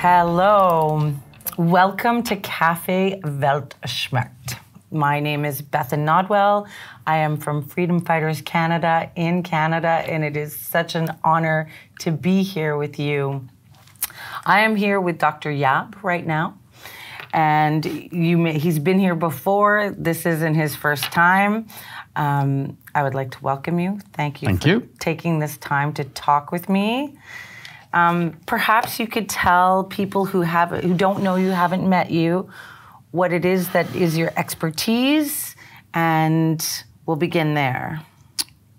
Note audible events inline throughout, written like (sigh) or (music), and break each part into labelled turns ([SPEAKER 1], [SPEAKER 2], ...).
[SPEAKER 1] Hello. Welcome to Cafe Weltschmerz. My name is Bethan Nodwell. I am from Freedom Fighters Canada in Canada, and it is such an honor to be here with you. I am here with Dr. Jaap right now, and you may, he's been here before. This isn't his first time. Um, I would like to welcome you. Thank you
[SPEAKER 2] Thank
[SPEAKER 1] for
[SPEAKER 2] you.
[SPEAKER 1] taking this time to talk with me. Um, perhaps you could tell people who have who don't know you, haven't met you, what it is that is your expertise, and we'll begin there.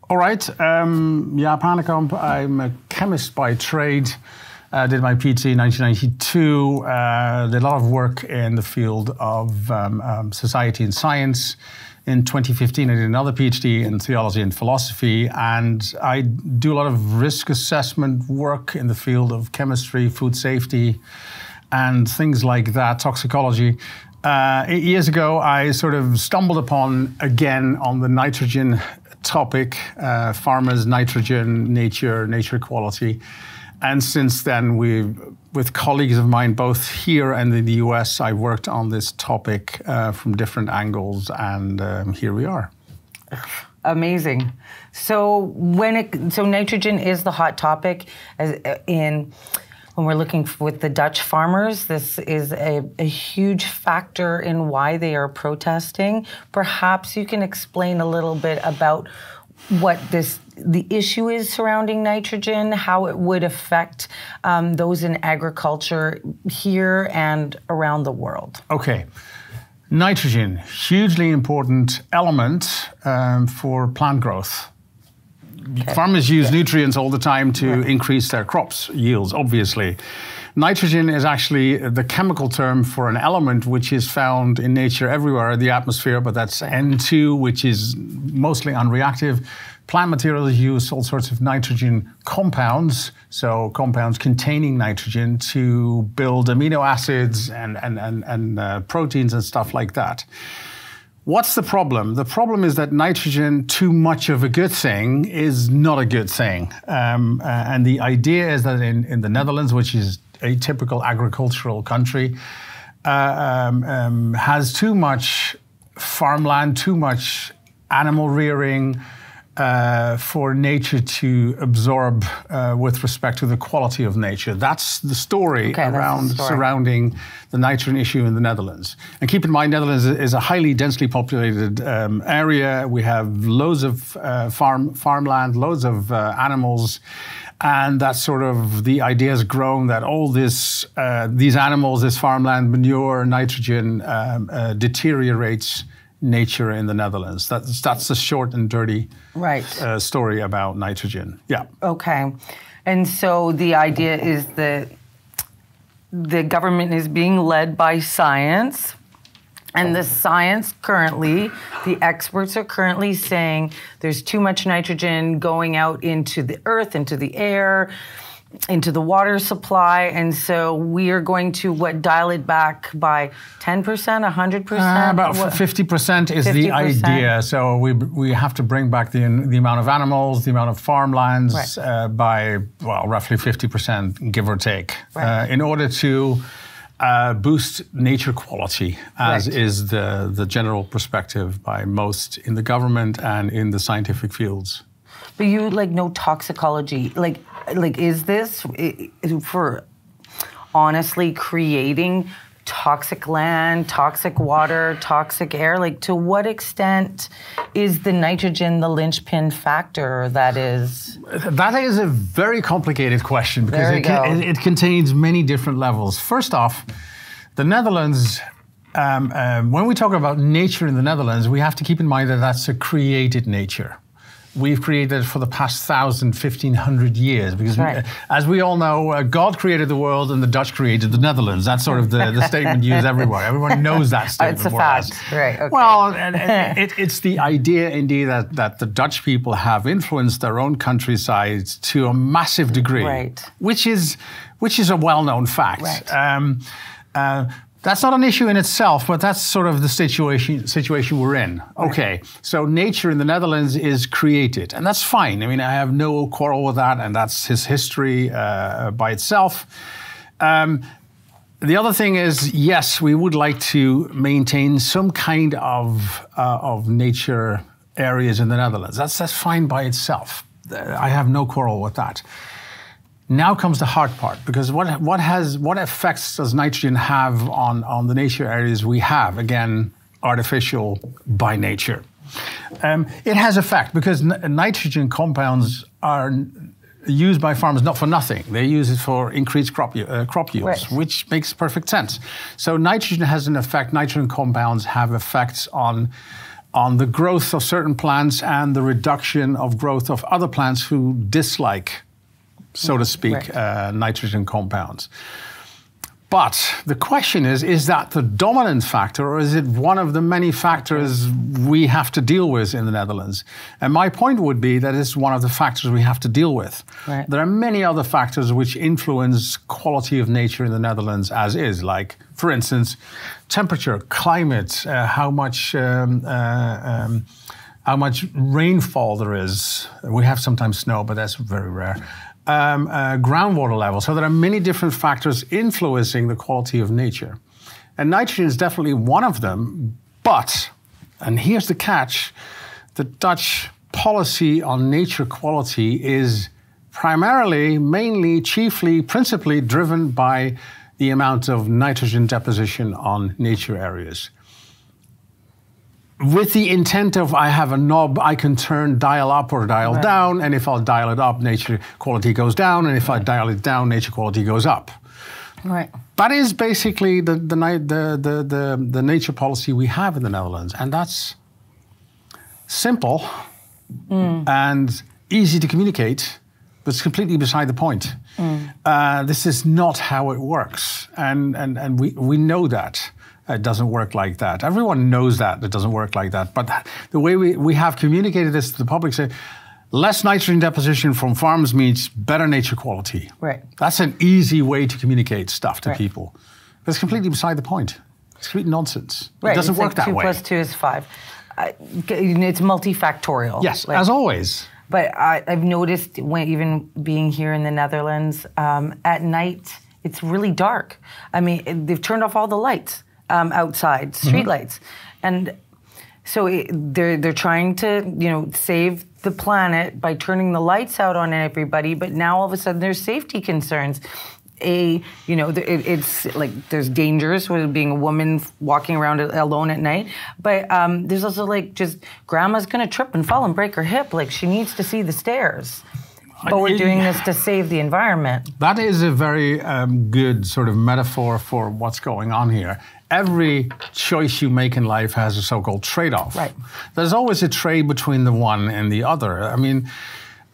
[SPEAKER 2] All right, um, Jaap Hanekamp. I'm a chemist by trade. Uh, did my PhD in 1992. Uh, did a lot of work in the field of um, um, society and science. In 2015, I did another PhD in theology and philosophy, and I do a lot of risk assessment work in the field of chemistry, food safety, and things like that, toxicology. Uh, eight years ago, I sort of stumbled upon again on the nitrogen topic, uh, farmers' nitrogen, nature, nature quality. And since then, we, with colleagues of mine, both here and in the US, I've worked on this topic uh, from different angles, and um, here we are.
[SPEAKER 1] Amazing. So when it so nitrogen is the hot topic as in when we're looking with the Dutch farmers, this is a, a huge factor in why they are protesting. Perhaps you can explain a little bit about what this the issue is surrounding nitrogen, how it would affect um, those in agriculture here and around the world.
[SPEAKER 2] Okay. Nitrogen, hugely important element um, for plant growth. Farmers use nutrients all the time to increase their crops yields, obviously. Nitrogen is actually the chemical term for an element which is found in nature everywhere in the atmosphere, but that's N2, which is mostly unreactive. Plant materials use all sorts of nitrogen compounds, so compounds containing nitrogen to build amino acids and, and, and, and uh, proteins and stuff like that. What's the problem? The problem is that nitrogen, too much of a good thing, is not a good thing. Um, uh, and the idea is that in, in the Netherlands, which is a typical agricultural country, uh, um, um, has too much farmland, too much animal rearing. Uh, for nature to absorb uh, with respect to the quality of nature. That's the story
[SPEAKER 1] Okay, that's the
[SPEAKER 2] around
[SPEAKER 1] story.
[SPEAKER 2] surrounding the nitrogen issue in the Netherlands. And keep in mind, Netherlands is a highly densely populated um, area. We have loads of uh, farm farmland, loads of uh, animals. And that's sort of the idea has grown that all this, uh, these animals, this farmland, manure, nitrogen um, uh, deteriorates nature in the Netherlands. That's that's the short and dirty
[SPEAKER 1] Right.
[SPEAKER 2] uh, story about nitrogen. Yeah.
[SPEAKER 1] Okay. And so the idea is that the government is being led by science. And the science currently, the experts are currently saying there's too much nitrogen going out into the earth, into the air, into the water supply. And so we are going to what dial it back by 10%, 100%?
[SPEAKER 2] Uh, about
[SPEAKER 1] What-
[SPEAKER 2] fifty percent is the
[SPEAKER 1] 50%?
[SPEAKER 2] idea. So we we have to bring back the the amount of animals, the amount of farmlands
[SPEAKER 1] Right.
[SPEAKER 2] uh, by well roughly fifty percent, give or take,
[SPEAKER 1] Right.
[SPEAKER 2] uh, in order to. Uh, boost nature quality, as
[SPEAKER 1] Right.
[SPEAKER 2] is the, the general perspective by most in the government and in the scientific fields.
[SPEAKER 1] But you like know toxicology. Like, like is this for honestly creating toxic land, toxic water, toxic air? Like, to what extent is the nitrogen the linchpin factor that is?
[SPEAKER 2] That is a very complicated question because it,
[SPEAKER 1] go.
[SPEAKER 2] it, it contains many different levels. First off, the Netherlands, um, um, when we talk about nature in the Netherlands, we have to keep in mind that that's a created nature. We've created for the past thousand, fifteen hundred years because,
[SPEAKER 1] right.
[SPEAKER 2] uh, as we all know, uh, God created the world and the Dutch created the Netherlands. That's sort of the, the (laughs) statement used everywhere. Everyone knows that statement.
[SPEAKER 1] It's a
[SPEAKER 2] more or less.
[SPEAKER 1] fact, right? Okay.
[SPEAKER 2] Well, and, and (laughs) it, it's the idea, indeed, that, that the Dutch people have influenced their own countryside to a massive degree,
[SPEAKER 1] Right.
[SPEAKER 2] which is which is a well-known fact.
[SPEAKER 1] Right.
[SPEAKER 2] Um, uh, that's not an issue in itself, but that's sort of the situation situation we're in. Okay, so nature in the Netherlands is created, and that's fine. I mean, I have no quarrel with that, and that's his history uh, by itself. Um, the other thing is, yes, we would like to maintain some kind of uh, of nature areas in the Netherlands. That's that's fine by itself. I have no quarrel with that. Now comes the hard part, because what what has what effects does nitrogen have on on the nature areas we have? Again, artificial by nature. Um, it has effect because n- nitrogen compounds are used by farmers not for nothing. They use it for increased crop, uh, crop yields, right. which makes perfect sense. So nitrogen has an effect. Nitrogen compounds have effects on on the growth of certain plants and the reduction of growth of other plants who dislike, so to speak, right. uh, nitrogen compounds. But the question is is that the dominant factor, or is it one of the many factors we have to deal with in the Netherlands? And my point would be that it's one of the factors we have to deal with. Right. There are many other factors which influence quality of nature in the Netherlands as is, like, for instance, temperature, climate, uh, how much. Um, uh, um, how much rainfall there is. We have sometimes snow, but that's very rare um, uh, groundwater level. So there are many different factors influencing the quality of nature. And nitrogen is definitely one of them, but, and here's the catch the Dutch policy on nature quality is primarily, mainly, chiefly, principally driven by the amount of nitrogen deposition on nature areas with the intent of I have a knob I can turn dial up or dial right. down, and if I'll dial it up, nature quality goes down, and if I dial it down, nature quality goes up.
[SPEAKER 1] Right.
[SPEAKER 2] That is basically the the, the, the, the, the nature policy we have in the Netherlands, and that's simple mm. and easy to communicate, but it's completely beside the point. Mm. Uh, this is not how it works, and and and we we know that. It doesn't work like that. Everyone knows that it doesn't work like that. But the way we, we have communicated this to the public, say, less nitrogen deposition from farms means better nature quality.
[SPEAKER 1] Right.
[SPEAKER 2] That's an easy way to communicate stuff to right. people. It's completely beside the point. It's complete nonsense. Right. It doesn't
[SPEAKER 1] it's
[SPEAKER 2] work
[SPEAKER 1] like
[SPEAKER 2] that
[SPEAKER 1] two
[SPEAKER 2] way.
[SPEAKER 1] Two plus two is five. it's multifactorial.
[SPEAKER 2] Yes, like, as always.
[SPEAKER 1] But I, have noticed when even being here in the Netherlands, um, at night it's really dark. I mean, they've turned off all the lights um, outside, streetlights, mm-hmm. and so it, they're they're trying to you know save the planet by turning the lights out on everybody, but now all of a sudden there's safety concerns. A, you know, it, it's like there's dangers with being a woman walking around alone at night, but um, there's also like just grandma's gonna trip and fall and break her hip. Like she needs to see the stairs. But we're doing this to save the environment.
[SPEAKER 2] That is a very um, good sort of metaphor for what's going on here every choice you make in life has a so-called trade-off.
[SPEAKER 1] Right.
[SPEAKER 2] There's always a trade between the one and the other. I mean,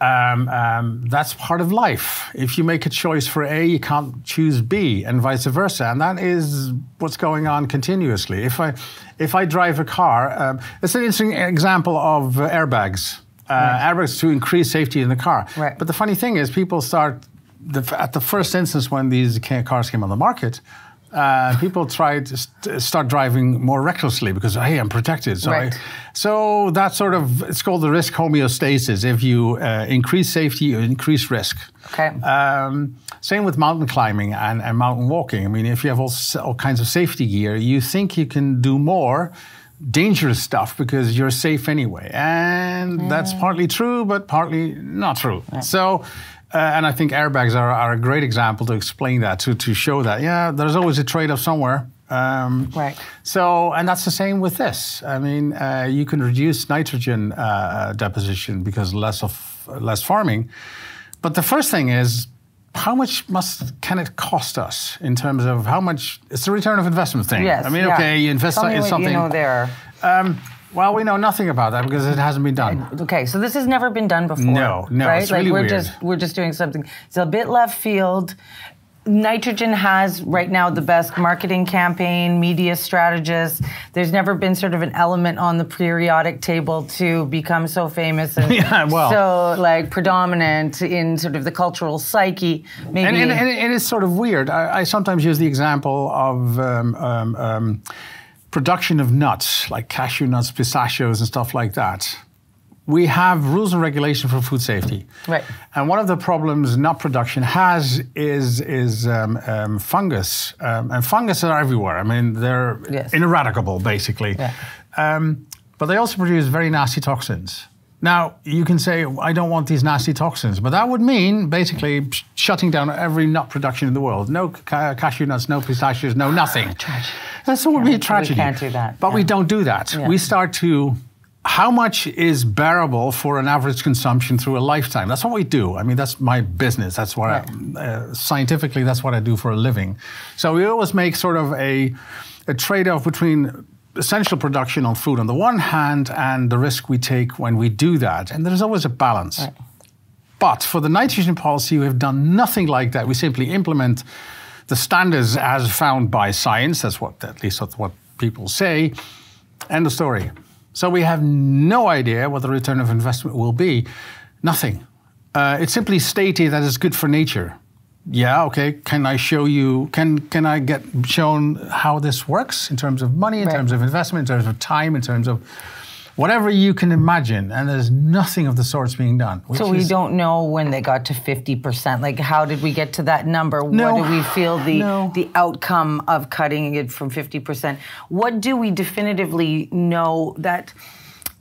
[SPEAKER 2] um, um, that's part of life. If you make a choice for A, you can't choose B, and vice versa. And that is what's going on continuously. If I, if I drive a car, um, it's an interesting example of uh, airbags. Uh, right. Airbags to increase safety in the car.
[SPEAKER 1] Right.
[SPEAKER 2] But the funny thing is, people start the, at the first instance when these cars came on the market uh, people try to st- start driving more recklessly because hey, I'm protected. So, right. I, so that sort of it's called the risk homeostasis. If you uh, increase safety, you increase risk.
[SPEAKER 1] Okay. Um,
[SPEAKER 2] same with mountain climbing and, and mountain walking. I mean, if you have all, all kinds of safety gear, you think you can do more dangerous stuff because you're safe anyway. And yeah. that's partly true, but partly not true. Yeah. So uh, and I think airbags are, are, a great example to explain that, to, to show that, yeah, there's always a trade off somewhere.
[SPEAKER 1] Um, right.
[SPEAKER 2] So, and that's the same with this. I mean, uh, you can reduce nitrogen uh, uh deposition because less of less farming. But the first thing is, how much must can it cost us in terms of how much? It's the return of investment thing.
[SPEAKER 1] Yes.
[SPEAKER 2] I mean,
[SPEAKER 1] yeah.
[SPEAKER 2] okay, you invest in something. You
[SPEAKER 1] know there. Um,
[SPEAKER 2] well, we know nothing about that because it hasn't been done.
[SPEAKER 1] Okay, so this has never been done before.
[SPEAKER 2] No, no,
[SPEAKER 1] right?
[SPEAKER 2] it's really
[SPEAKER 1] like we're
[SPEAKER 2] weird.
[SPEAKER 1] just we're just doing something. It's a bit left field. Nitrogen has right now the best marketing campaign, media strategist. There's never been sort of an element on the periodic table to become so famous and (laughs)
[SPEAKER 2] yeah, well.
[SPEAKER 1] so like predominant in sort of the cultural psyche. Maybe
[SPEAKER 2] and, and, and, and it's sort of weird. I, I, sometimes use the example of. Um, um, um, production of nuts, like cashew nuts, pistachios, and stuff like that, we have rules and regulation for food safety.
[SPEAKER 1] Right.
[SPEAKER 2] And one of the problems nut production has is is um, um, fungus, um, and fungus are everywhere. I mean, they're
[SPEAKER 1] Yes.
[SPEAKER 2] ineradicable, basically.
[SPEAKER 1] Yeah.
[SPEAKER 2] Um, but they also produce very nasty toxins. Now, you can say, I don't want these nasty toxins, but that would mean basically sh- shutting down every nut production in the world. No ca- cashew nuts, no pistachios, no nothing. That's what would be a tragedy.
[SPEAKER 1] we can't do that,
[SPEAKER 2] But we don't do that.
[SPEAKER 1] Yeah.
[SPEAKER 2] We start to, how much is bearable for an average consumption through a lifetime? That's what we do. I mean, that's my business. That's what I, uh, scientifically, that's what I do for a living. So we always make sort of a, a trade off between essential production on food on the one hand and the risk we take when we do that. And there's always a balance. But for the nitrogen policy, we have done nothing like that. We simply implement the standards as found by science. That's what, at least that's what people say. End of story. So we have no idea what the return of investment will be. Nothing. Uh, it's simply stated that it's good for nature. Yeah, okay. Can I show you? Can can I get shown how this works in terms of money, in
[SPEAKER 1] Right.
[SPEAKER 2] terms of investment, in terms of time, in terms of whatever you can imagine? And there's nothing of the sorts being done.
[SPEAKER 1] So we
[SPEAKER 2] is-
[SPEAKER 1] don't know when they got to 50%. Like how did we get to that number?
[SPEAKER 2] No.
[SPEAKER 1] What do we feel the
[SPEAKER 2] No.
[SPEAKER 1] the outcome of cutting it from 50%? What do we definitively know that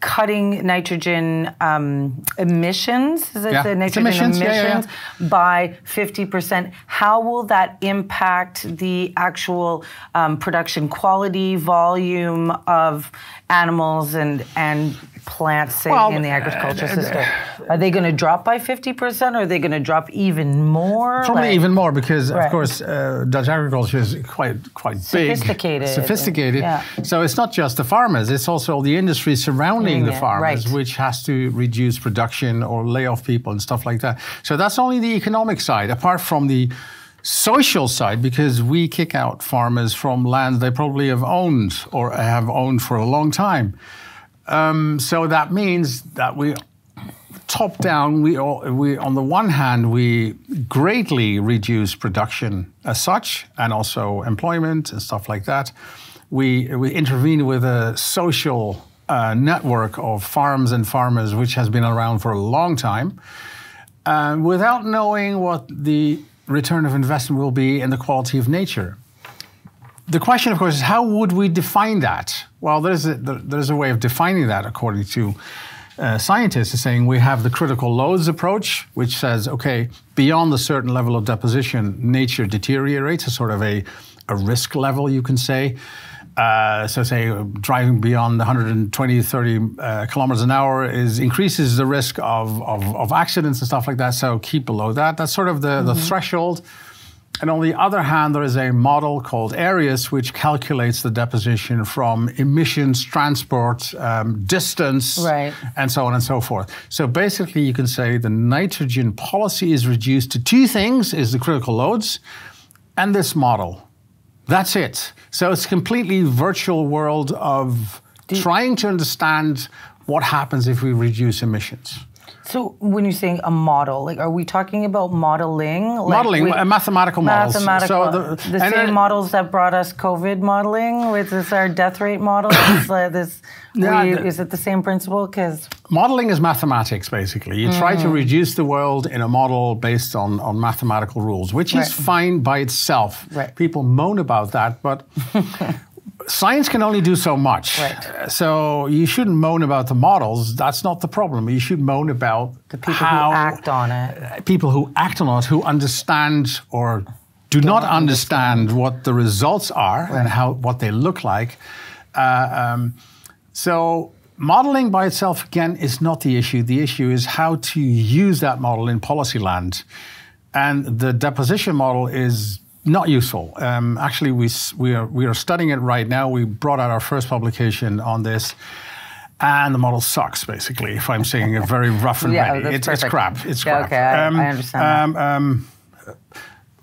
[SPEAKER 1] cutting nitrogen um, emissions, is it
[SPEAKER 2] Yeah,
[SPEAKER 1] the
[SPEAKER 2] it's
[SPEAKER 1] nitrogen
[SPEAKER 2] emissions, yeah, yeah.
[SPEAKER 1] by 50%, how will that impact the actual um, production quality, volume of animals and and plants say,
[SPEAKER 2] Well,
[SPEAKER 1] in the agriculture
[SPEAKER 2] uh,
[SPEAKER 1] system? Are they going to drop by 50% or are they going to drop even more?
[SPEAKER 2] Probably
[SPEAKER 1] Like-
[SPEAKER 2] even more because,
[SPEAKER 1] Right.
[SPEAKER 2] of course, uh, Dutch agriculture is quite quite big,
[SPEAKER 1] Sophisticated.
[SPEAKER 2] sophisticated.
[SPEAKER 1] Yeah.
[SPEAKER 2] So it's not just the farmers; it's also all the industry surrounding the farmers,
[SPEAKER 1] right.
[SPEAKER 2] which has to reduce production or lay off people and stuff like that. So that's only the economic side, apart from the social side, because we kick out farmers from land they probably have owned or have owned for a long time. Um, so that means that we top down, we, we on the one hand we greatly reduce production as such, and also employment and stuff like that. We we intervene with a social uh, network of farms and farmers, which has been around for a long time, uh, without knowing what the return of investment will be in the quality of nature. The question, of course, is how would we define that? Well, there's a, there- there's a way of defining that according to uh, scientists, is saying we have the critical loads approach, which says, okay, beyond a certain level of deposition, nature deteriorates, a sort of a, a risk level, you can say. Uh, so, say driving beyond 120, 30 uh, kilometers an hour is increases the risk of, of, of accidents and stuff like that. So, keep below that. That's sort of the, the threshold. And on the other hand, there is a model called AERIUS, which calculates the deposition from emissions, transport, um, distance,
[SPEAKER 1] Right.
[SPEAKER 2] and so on and so forth. So basically, you can say the nitrogen policy is reduced to two things: is the critical loads, and this model. That's it. So it's a completely virtual world of trying to understand what happens if we reduce emissions.
[SPEAKER 1] So when you're saying a model, like are we talking about modeling? Like
[SPEAKER 2] Modeling,
[SPEAKER 1] we-
[SPEAKER 2] uh, mathematical models.
[SPEAKER 1] Mathematical.
[SPEAKER 2] So
[SPEAKER 1] the,
[SPEAKER 2] the-
[SPEAKER 1] same models that brought us COVID modeling, which is our death rate model. is, (coughs) uh, this,
[SPEAKER 2] Yeah,
[SPEAKER 1] we-
[SPEAKER 2] the-
[SPEAKER 1] is it the same principle? Because
[SPEAKER 2] Modeling is mathematics, basically. You try
[SPEAKER 1] Mm.
[SPEAKER 2] to reduce the world in a model based on, on mathematical rules, which is
[SPEAKER 1] Right.
[SPEAKER 2] fine by itself.
[SPEAKER 1] Right.
[SPEAKER 2] People moan about that, but (laughs) science can only do so much.
[SPEAKER 1] Right.
[SPEAKER 2] So you shouldn't moan about the models. That's not the problem. You should moan about
[SPEAKER 1] the people who act on it.
[SPEAKER 2] people who act on it, who understand or do not understand what the results are and how what they look like. Uh, um, so modeling by itself again is not the issue. The issue is how to use that model in policy land, and the deposition model is not useful. Um, actually, we we are we are studying it right now. We brought out our first publication on this. And the model sucks, basically. If I'm saying it very rough and (laughs)
[SPEAKER 1] Yeah,
[SPEAKER 2] ready, it's, it's crap. It's
[SPEAKER 1] Yeah,
[SPEAKER 2] crap.
[SPEAKER 1] okay, I- I understand.
[SPEAKER 2] Um, um,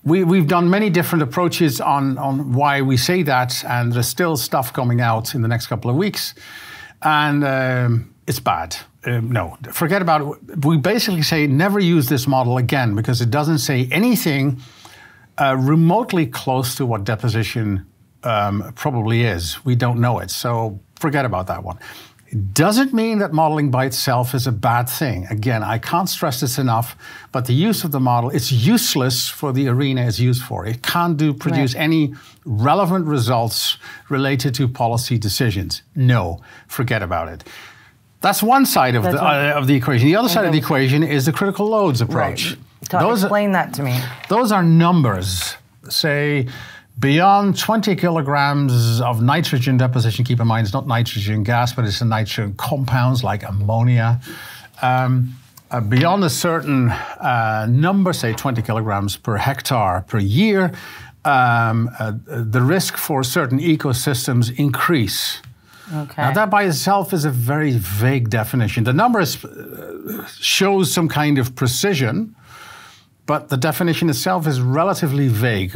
[SPEAKER 2] we, we've done many different approaches on, on why we say that, and there's still stuff coming out in the next couple of weeks. And um, it's bad. Um, no, forget about it. We basically say never use this model again because it doesn't say anything uh, remotely close to what deposition um, probably is. We don't know it. So forget about that one. It doesn't mean that modeling by itself is a bad thing. Again, I can't stress this enough, but the use of the model is useless for the arena it's used for. It can't do produce
[SPEAKER 1] Right.
[SPEAKER 2] any relevant results related to policy decisions. No, forget about it. That's one side of
[SPEAKER 1] That's
[SPEAKER 2] the uh, of the equation. The other side of the equation is the critical loads approach.
[SPEAKER 1] Ta-
[SPEAKER 2] Those,
[SPEAKER 1] explain that to me.
[SPEAKER 2] those are numbers. Say beyond 20 kilograms of nitrogen deposition. Keep in mind, it's not nitrogen gas, but it's the nitrogen compounds like ammonia. Um, uh, beyond a certain uh, number, say 20 kilograms per hectare per year, um, uh, the risk for certain ecosystems increase.
[SPEAKER 1] Okay.
[SPEAKER 2] Now, that by itself is a very vague definition. The number is, uh, shows some kind of precision, but the definition itself is relatively vague.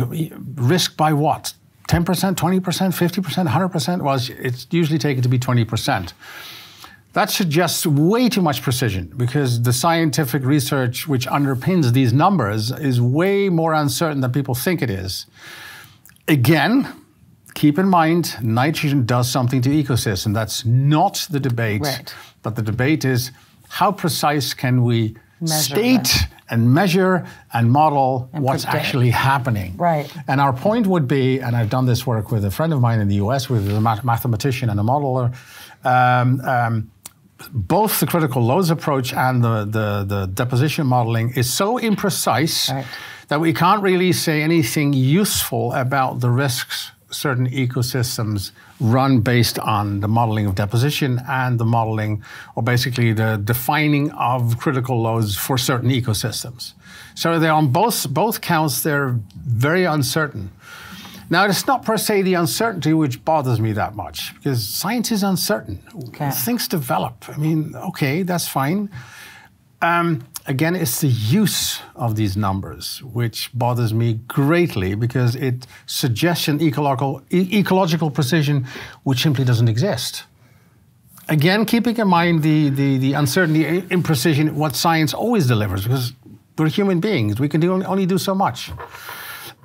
[SPEAKER 2] Risk by what? 10%, 20%, 50%, 100%? Well, it's- it's usually taken to be 20%. That suggests way too much precision because the scientific research which underpins these numbers is way more uncertain than people think it is. Again, keep in mind nitrogen does something to ecosystem. That's not the debate.
[SPEAKER 1] Right.
[SPEAKER 2] But the debate is how precise can we
[SPEAKER 1] Measure
[SPEAKER 2] state and measure and model what's
[SPEAKER 1] predict.
[SPEAKER 2] actually happening.
[SPEAKER 1] Right.
[SPEAKER 2] And our point would be, and I've done this work with a friend of mine in the US, with a mathematician and a modeler. Um, um, both the critical loads approach and the, the, the deposition modeling is so imprecise
[SPEAKER 1] Right.
[SPEAKER 2] that we can't really say anything useful about the risks certain ecosystems run based on the modeling of deposition and the modeling, or basically the defining of critical loads for certain ecosystems. So they're on both both counts. They're very uncertain. Now, it's not per se the uncertainty which bothers me that much because science is uncertain.
[SPEAKER 1] Okay.
[SPEAKER 2] Things develop. I mean, okay, that's fine. Um, again, it's the use of these numbers which bothers me greatly because it suggests an ecological, e- ecological precision which simply doesn't exist. Again, keeping in mind the, the, the uncertainty, imprecision, what science always delivers because we're human beings. We can do, only do so much.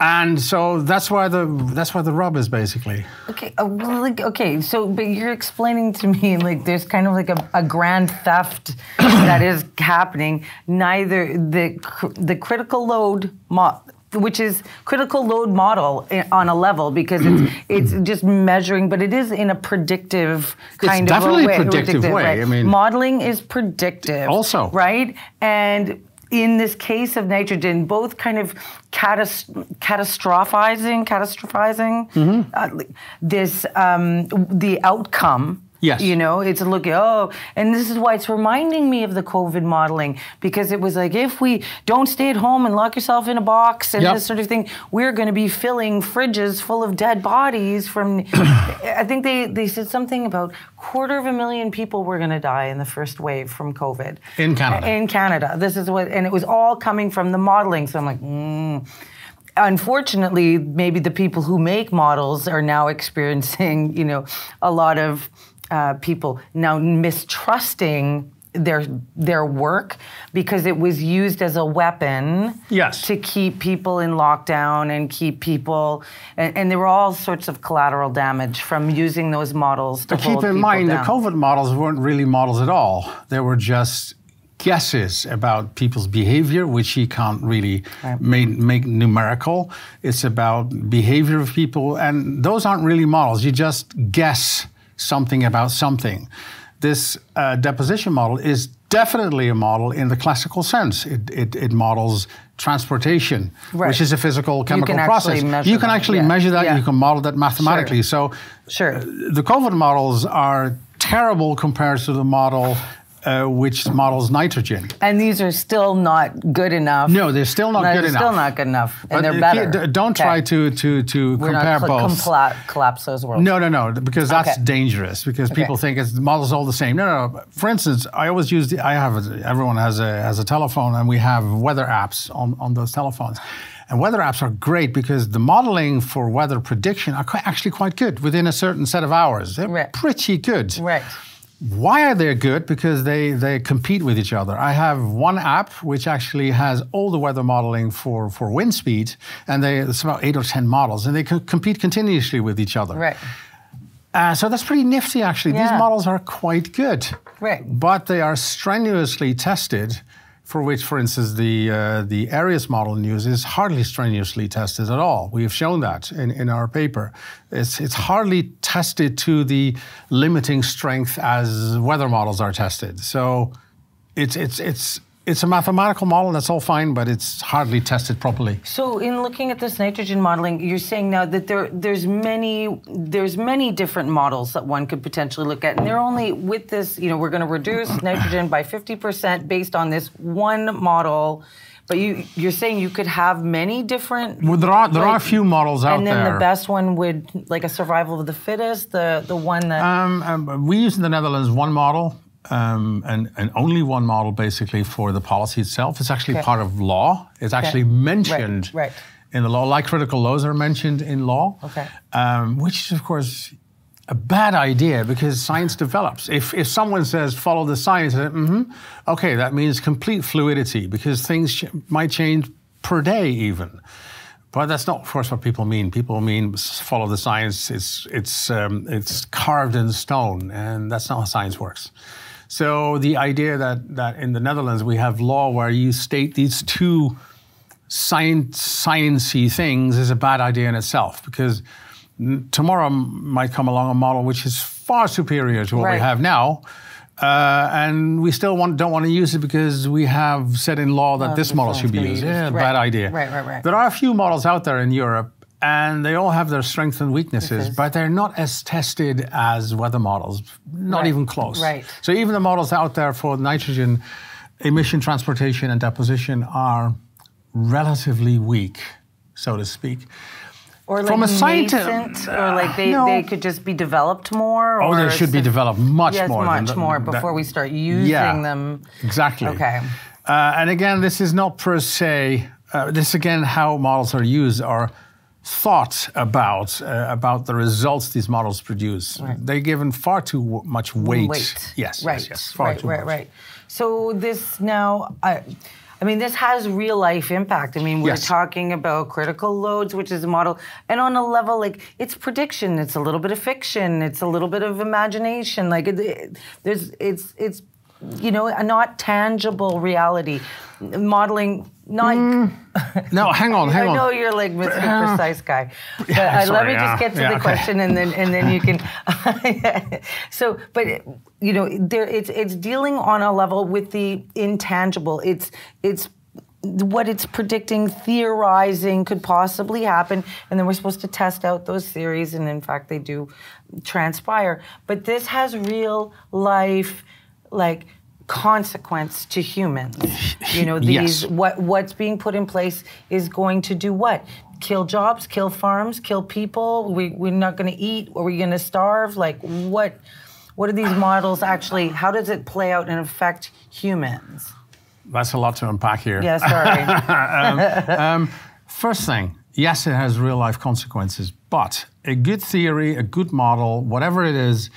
[SPEAKER 2] And so that's why the that's why the rub is basically.
[SPEAKER 1] Okay, uh, well, like okay, so but you're explaining to me (laughs) like there's kind of like a, a grand theft (coughs) that is happening. Neither the the critical load mo- which is critical load model on a level because it's (coughs) it's just measuring, but it is in a predictive kind of a
[SPEAKER 2] definitely
[SPEAKER 1] way.
[SPEAKER 2] predictive way,
[SPEAKER 1] right?
[SPEAKER 2] I mean-
[SPEAKER 1] modeling is predictive.
[SPEAKER 2] Also.
[SPEAKER 1] right and. In this case of nitrogen, both kind of catas- catastrophizing, catastrophizing
[SPEAKER 2] Mm-hmm.
[SPEAKER 1] uh, this um, the outcome.
[SPEAKER 2] Yes.
[SPEAKER 1] You know, it's looking, oh, and this is why it's reminding me of the COVID modeling because it was like, if we don't stay at home and lock yourself in a box and
[SPEAKER 2] Yep.
[SPEAKER 1] this sort of thing, we're going to be filling fridges full of dead bodies from. (coughs) I think they, they said something about quarter of a million people were going to die in the first wave from COVID.
[SPEAKER 2] In Canada.
[SPEAKER 1] In Canada. This is what, and it was all coming from the modeling. So I'm like, mm. Unfortunately, maybe the people who make models are now (laughs) experiencing, you know, a lot of uh, people now mistrusting their their work because it was used as a weapon
[SPEAKER 2] Yes.
[SPEAKER 1] to keep people in lockdown and keep people and, and there were all sorts of collateral damage from using those models to
[SPEAKER 2] But keep in mind,
[SPEAKER 1] down.
[SPEAKER 2] the COVID models weren't really models at all. They were just guesses about people's behavior, which he can't really
[SPEAKER 1] Right.
[SPEAKER 2] make, make numerical. It's about behavior of people, and those aren't really models. You just guess something about something. This uh, deposition model is definitely a model in the classical sense. It, it, it models transportation,
[SPEAKER 1] Right.
[SPEAKER 2] which is a physical chemical
[SPEAKER 1] can
[SPEAKER 2] process.
[SPEAKER 1] actually measure
[SPEAKER 2] you can
[SPEAKER 1] that,
[SPEAKER 2] actually
[SPEAKER 1] yeah,
[SPEAKER 2] measure that.
[SPEAKER 1] yeah.
[SPEAKER 2] You can model that mathematically. So
[SPEAKER 1] Sure.
[SPEAKER 2] uh, the COVID models are terrible compared to the model uh, which models nitrogen.
[SPEAKER 1] and these are still not good enough.
[SPEAKER 2] No, they're still not
[SPEAKER 1] No,
[SPEAKER 2] good
[SPEAKER 1] they're
[SPEAKER 2] enough.
[SPEAKER 1] still not good enough, and
[SPEAKER 2] But,
[SPEAKER 1] they're better.
[SPEAKER 2] Don't try
[SPEAKER 1] Okay.
[SPEAKER 2] to to to
[SPEAKER 1] We're
[SPEAKER 2] compare
[SPEAKER 1] not cl-
[SPEAKER 2] both.
[SPEAKER 1] compla- collapse those worlds.
[SPEAKER 2] No, no, no, because that's
[SPEAKER 1] Okay.
[SPEAKER 2] dangerous. Because people think it's the models all the same. No, no. no. For instance, I always use the. I have a, everyone has a has a telephone, and we have weather apps on on those telephones. And weather apps are great because the modeling for weather prediction are quite, actually quite good within a certain set of hours. They're
[SPEAKER 1] Right.
[SPEAKER 2] pretty good.
[SPEAKER 1] Right.
[SPEAKER 2] Why are they good? Because they, they compete with each other. I have one app which actually has all the weather modeling for, for wind speed, and they, it's about eight or 10 models, and they co- compete continuously with each other.
[SPEAKER 1] Right.
[SPEAKER 2] Uh, so that's pretty nifty, actually.
[SPEAKER 1] Yeah.
[SPEAKER 2] These models are quite good.
[SPEAKER 1] Right.
[SPEAKER 2] But they are strenuously tested, for which, for instance, the, uh, the AERIUS model use is hardly strenuously tested at all. We have shown that in, in our paper. It's, it's hardly tested to the limiting strength as weather models are tested. So it's, it's, it's, it's a mathematical model, that's all fine, but it's hardly tested properly.
[SPEAKER 1] So, in looking at this nitrogen modeling, you're saying now that there there's many there's many different models that one could potentially look at, and they're only with this. You know, we're going to reduce (coughs) nitrogen by 50% based on this one model. But you you're saying you could have many different.
[SPEAKER 2] Well, there are there are a few models out there.
[SPEAKER 1] And then
[SPEAKER 2] there.
[SPEAKER 1] the best one would like a survival of the fittest, the the one that
[SPEAKER 2] Um, um, we use in the Netherlands one model, um, and, and only one model basically for the policy itself. It's actually
[SPEAKER 1] Okay.
[SPEAKER 2] part of law. It's actually mentioned
[SPEAKER 1] right.
[SPEAKER 2] in the law, like critical loads are mentioned in law.
[SPEAKER 1] Okay.
[SPEAKER 2] Um, which is, of course, a bad idea because science develops. If, if someone says follow the science, mm-hmm, okay, that means complete fluidity because things ch- might change per day even. But that's not, of course, what people mean. People mean follow the science. It's it's um, it's carved in stone, and that's not how science works. So the idea that that in the Netherlands we have law where you state these two science sciencey things is a bad idea in itself because tomorrow might come along a model which is far superior to what we have now. Uh, and we still want, don't want to use it because we have said in law that
[SPEAKER 1] Oh,
[SPEAKER 2] this model should be
[SPEAKER 1] be
[SPEAKER 2] used.
[SPEAKER 1] used.
[SPEAKER 2] Yeah,
[SPEAKER 1] Right.
[SPEAKER 2] bad idea.
[SPEAKER 1] Right, right, right.
[SPEAKER 2] There are a few models out there in Europe, and they all have their strengths and weaknesses, but they're not as tested as weather models. Not
[SPEAKER 1] Right,
[SPEAKER 2] even close.
[SPEAKER 1] right.
[SPEAKER 2] So even the models out there for nitrogen emission transportation and deposition are relatively weak, so to speak.
[SPEAKER 1] or like
[SPEAKER 2] from a scienti-
[SPEAKER 1] nascent, or like they,
[SPEAKER 2] no.
[SPEAKER 1] they could just be developed more.
[SPEAKER 2] Oh,
[SPEAKER 1] or
[SPEAKER 2] they should be developed much
[SPEAKER 1] yes,
[SPEAKER 2] more.
[SPEAKER 1] much more
[SPEAKER 2] that-
[SPEAKER 1] before we start using
[SPEAKER 2] Yeah,
[SPEAKER 1] them.
[SPEAKER 2] Exactly.
[SPEAKER 1] Okay.
[SPEAKER 2] Uh, and again, this is not per se. Uh, this again, how models are used are thought about uh, about the results these models produce. They're given far too much weight.
[SPEAKER 1] Weight.
[SPEAKER 2] Yes.
[SPEAKER 1] Right.
[SPEAKER 2] Yes. Yes. Far
[SPEAKER 1] right.
[SPEAKER 2] too
[SPEAKER 1] right.
[SPEAKER 2] much.
[SPEAKER 1] Right. So this now, I, I mean, this has real life impact. I mean, we're
[SPEAKER 2] Yes.
[SPEAKER 1] talking about critical loads, which is a model, and on a level like it's prediction. It's a little bit of fiction. It's a little bit of imagination. Like it, it- there's, it's, it's, you know, a not tangible reality. Modeling, not. (laughs)
[SPEAKER 2] No, hang on, hang on.
[SPEAKER 1] I know you're like Mr. Precise guy, (laughs) but uh, let
[SPEAKER 2] sorry,
[SPEAKER 1] me
[SPEAKER 2] yeah.
[SPEAKER 1] just get to
[SPEAKER 2] Yeah,
[SPEAKER 1] the
[SPEAKER 2] okay.
[SPEAKER 1] question, and then and then you can. (laughs) so, but you know, there it's it's dealing on a level with the intangible. It's it's what it's predicting, theorizing could possibly happen, and then we're supposed to test out those theories, and in fact, they do transpire. But this has real life, like consequence to humans. (laughs) You know, these
[SPEAKER 2] Yes.
[SPEAKER 1] what what's being put in place is going to do what? Kill jobs, kill farms, kill people. We we're not going to eat. Are we going to starve? Like what? What are these models actually? How does it play out and affect humans?
[SPEAKER 2] That's a lot to unpack here.
[SPEAKER 1] Yeah, sorry. (laughs)
[SPEAKER 2] Um, um, first thing, yes, it has real life consequences, but a good theory, a good model, whatever it is,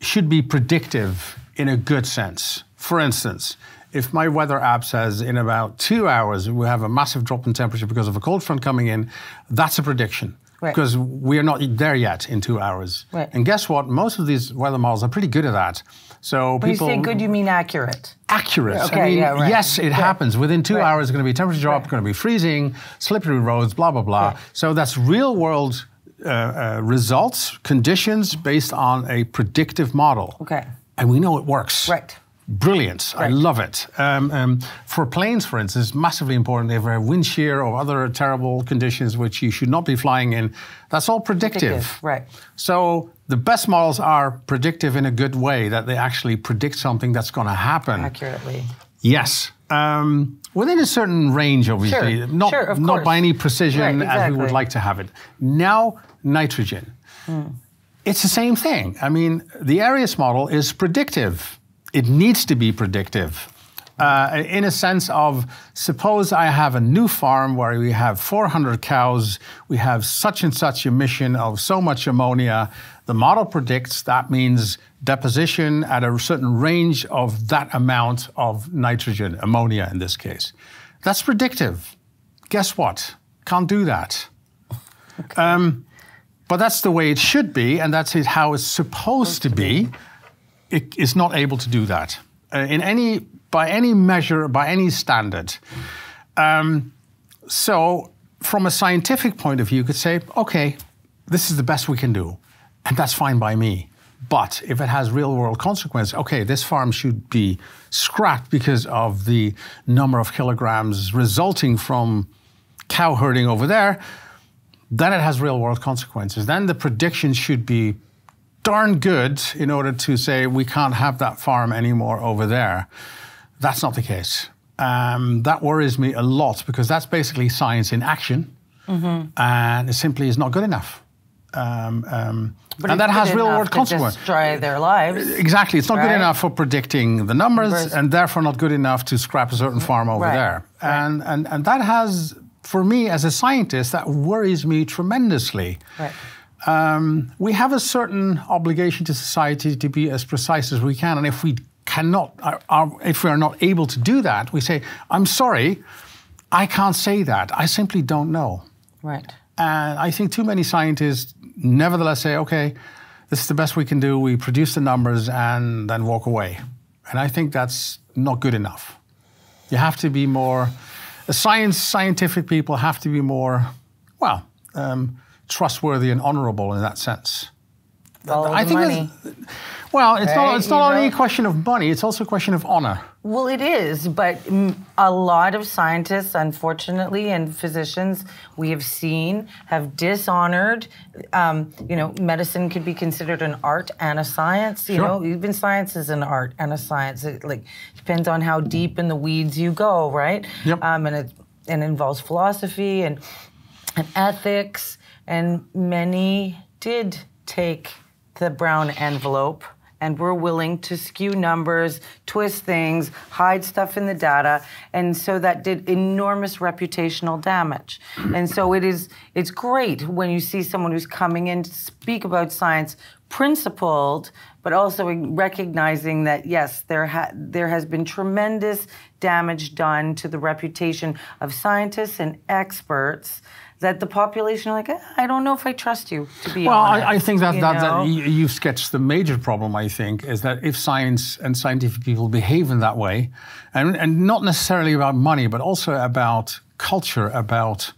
[SPEAKER 2] should be predictive in a good sense. For instance, if my weather app says in about two hours we have a massive drop in temperature because of a cold front coming in, that's a prediction.
[SPEAKER 1] Right.
[SPEAKER 2] Because we're not there yet in two hours.
[SPEAKER 1] Right.
[SPEAKER 2] And guess what? Most of these weather models are pretty good at that. So
[SPEAKER 1] when you say good, you mean accurate.
[SPEAKER 2] accurate. I mean,
[SPEAKER 1] yeah, right.
[SPEAKER 2] yes, it happens. Within two
[SPEAKER 1] Right.
[SPEAKER 2] hours, it's going to be temperature drop,
[SPEAKER 1] Right.
[SPEAKER 2] going to be freezing, slippery roads, blah, blah, blah. So that's real world uh, uh, results, conditions based on a predictive model.
[SPEAKER 1] Okay.
[SPEAKER 2] And we know it works.
[SPEAKER 1] Right.
[SPEAKER 2] Brilliant. I love it. Um, um, for planes, for instance, massively important. If there have wind shear or other terrible conditions which you should not be flying in, that's all predictive.
[SPEAKER 1] Predictive, right.
[SPEAKER 2] So the best models are predictive in a good way, that they actually predict something that's going to happen.
[SPEAKER 1] Accurately.
[SPEAKER 2] Yes. Um, within a certain range, obviously.
[SPEAKER 1] Sure,
[SPEAKER 2] Not,
[SPEAKER 1] sure, of
[SPEAKER 2] not by any precision
[SPEAKER 1] Right,
[SPEAKER 2] as we would like to have it. Now, nitrogen. It's the same thing. I mean, the AERIUS model is predictive. It needs to be predictive. Uh, in a sense of, suppose I have a new farm where we have 400 cows, we have such and such emission of so much ammonia. The model predicts that means deposition at a certain range of that amount of nitrogen, ammonia in this case. That's predictive. Guess what? Can't do that. Um, but that's the way it should be, and that's how it's supposed to be. It is not able to do that uh, in any by any measure, by any standard. Um, so, from a scientific point of view, you could say, okay, this is the best we can do, and that's fine by me. But if it has real world consequences, okay, this farm should be scrapped because of the number of kilograms resulting from cow herding over there, then it has real world consequences. Then the prediction should be darn good in order to say we can't have that farm anymore over there. That's not the case. Um, that worries me a lot because that's basically science in action, mm-hmm. and it simply is not good enough. Um, um, and that has real world consequences.
[SPEAKER 1] Destroy their lives.
[SPEAKER 2] Exactly, it's not right? good enough for predicting the numbers, and therefore not good enough to scrap a certain farm over right. there. Right. And, and and that has, for me as a scientist, that worries me tremendously. Right. Um, we have a certain obligation to society to be as precise as we can, and if we cannot, are, are, if we are not able to do that, we say, "I'm sorry, I can't say that. I simply don't know."
[SPEAKER 1] Right.
[SPEAKER 2] And I think too many scientists nevertheless say, okay, this is the best we can do. We produce the numbers and then walk away. And I think that's not good enough. You have to be more, science, scientific people have to be more, well, um, trustworthy and honorable in that sense.
[SPEAKER 1] Follow I think money.
[SPEAKER 2] Well, it's right? not. It's not only a question of money. It's also a question of honor.
[SPEAKER 1] Well, it is, but a lot of scientists, unfortunately, and physicians we have seen have dishonored. Um, you know, medicine could be considered an art and a science. You sure. know, even science is an art and a science. It like depends on how deep in the weeds you go, right?
[SPEAKER 2] Yep.
[SPEAKER 1] Um, and it and involves philosophy and and ethics, and many did take the brown envelope and we're willing to skew numbers, twist things, hide stuff in the data, and so that did enormous reputational damage. And so it is it's great when you see someone who's coming in to speak about science principled, but also recognizing that yes, there ha- there has been tremendous damage done to the reputation of scientists and experts that the population are like, eh, I don't know if I trust you to be
[SPEAKER 2] well,
[SPEAKER 1] honest.
[SPEAKER 2] I, I think that, that, that, you've sketched the major problem, I think, is that if science and scientific people behave in that way, and, and not necessarily about money, but also about culture, about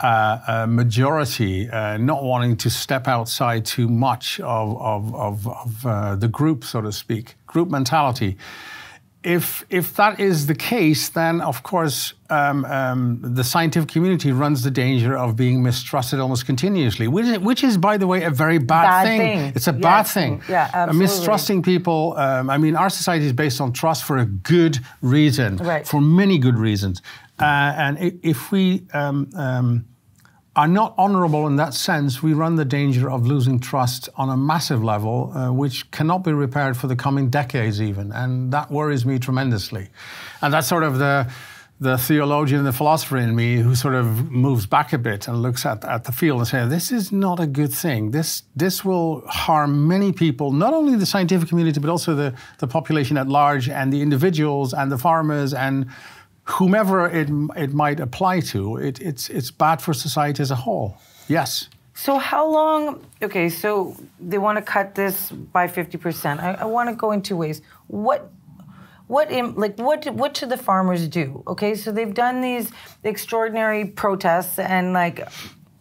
[SPEAKER 2] uh, majority uh, not wanting to step outside too much of, of, of, of uh, the group, so to speak, group mentality if if that is the case, then of course um, um, the scientific community runs the danger of being mistrusted almost continuously, which is, which is by the way, a very bad,
[SPEAKER 1] bad
[SPEAKER 2] thing.
[SPEAKER 1] thing.
[SPEAKER 2] It's a
[SPEAKER 1] yes.
[SPEAKER 2] bad thing.
[SPEAKER 1] Yeah, absolutely.
[SPEAKER 2] mistrusting people. Um, I mean, our society is based on trust for a good reason,
[SPEAKER 1] right.
[SPEAKER 2] for many good reasons. Uh, and if we um, um, are not honorable in that sense, we run the danger of losing trust on a massive level, uh, which cannot be repaired for the coming decades, even. And that worries me tremendously. And that's sort of the, the theologian, the philosopher in me who sort of moves back a bit and looks at, at the field and says, this is not a good thing. This, this will harm many people, not only the scientific community, but also the, the population at large and the individuals and the farmers and whomever it, it might apply to, it, it's, it's bad for society as a whole. Yes.
[SPEAKER 1] So how long? Okay, so they want to cut this by fifty percent. I, I want to go in two ways. What, what, like what? What should the farmers do? Okay, so they've done these extraordinary protests and like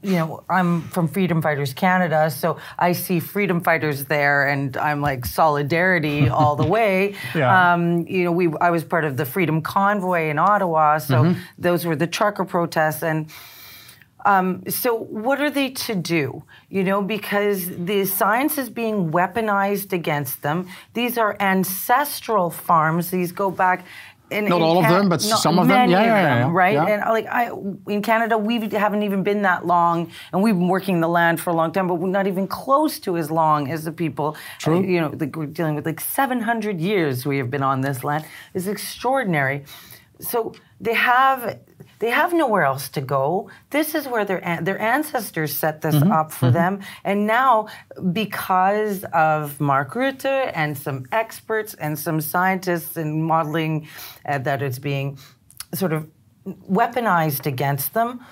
[SPEAKER 1] you know, I'm from Freedom Fighters Canada, so I see freedom fighters there, and I'm like solidarity (laughs) all the way.
[SPEAKER 2] yeah.
[SPEAKER 1] Um, you know, we I was part of the Freedom Convoy in Ottawa, so mm-hmm. those were the trucker protests, and um, so what are they to do? You know, because the science is being weaponized against them. These are ancestral farms. These go back
[SPEAKER 2] in, not in all Can- of them, but some of them, yeah, yeah,
[SPEAKER 1] them,
[SPEAKER 2] yeah,
[SPEAKER 1] right?
[SPEAKER 2] Yeah.
[SPEAKER 1] And like I, in Canada, we haven't even been that long, and we've been working the land for a long time, but we're not even close to as long as the people.
[SPEAKER 2] True. Uh,
[SPEAKER 1] you know, like we're dealing with like 700 years we have been on this land. It's extraordinary. So they have they have nowhere else to go. This is where their their ancestors set this mm-hmm. up for mm-hmm. them, and now because of Mark Rutte and some experts and some scientists and modeling uh, that it's being sort of weaponized against them.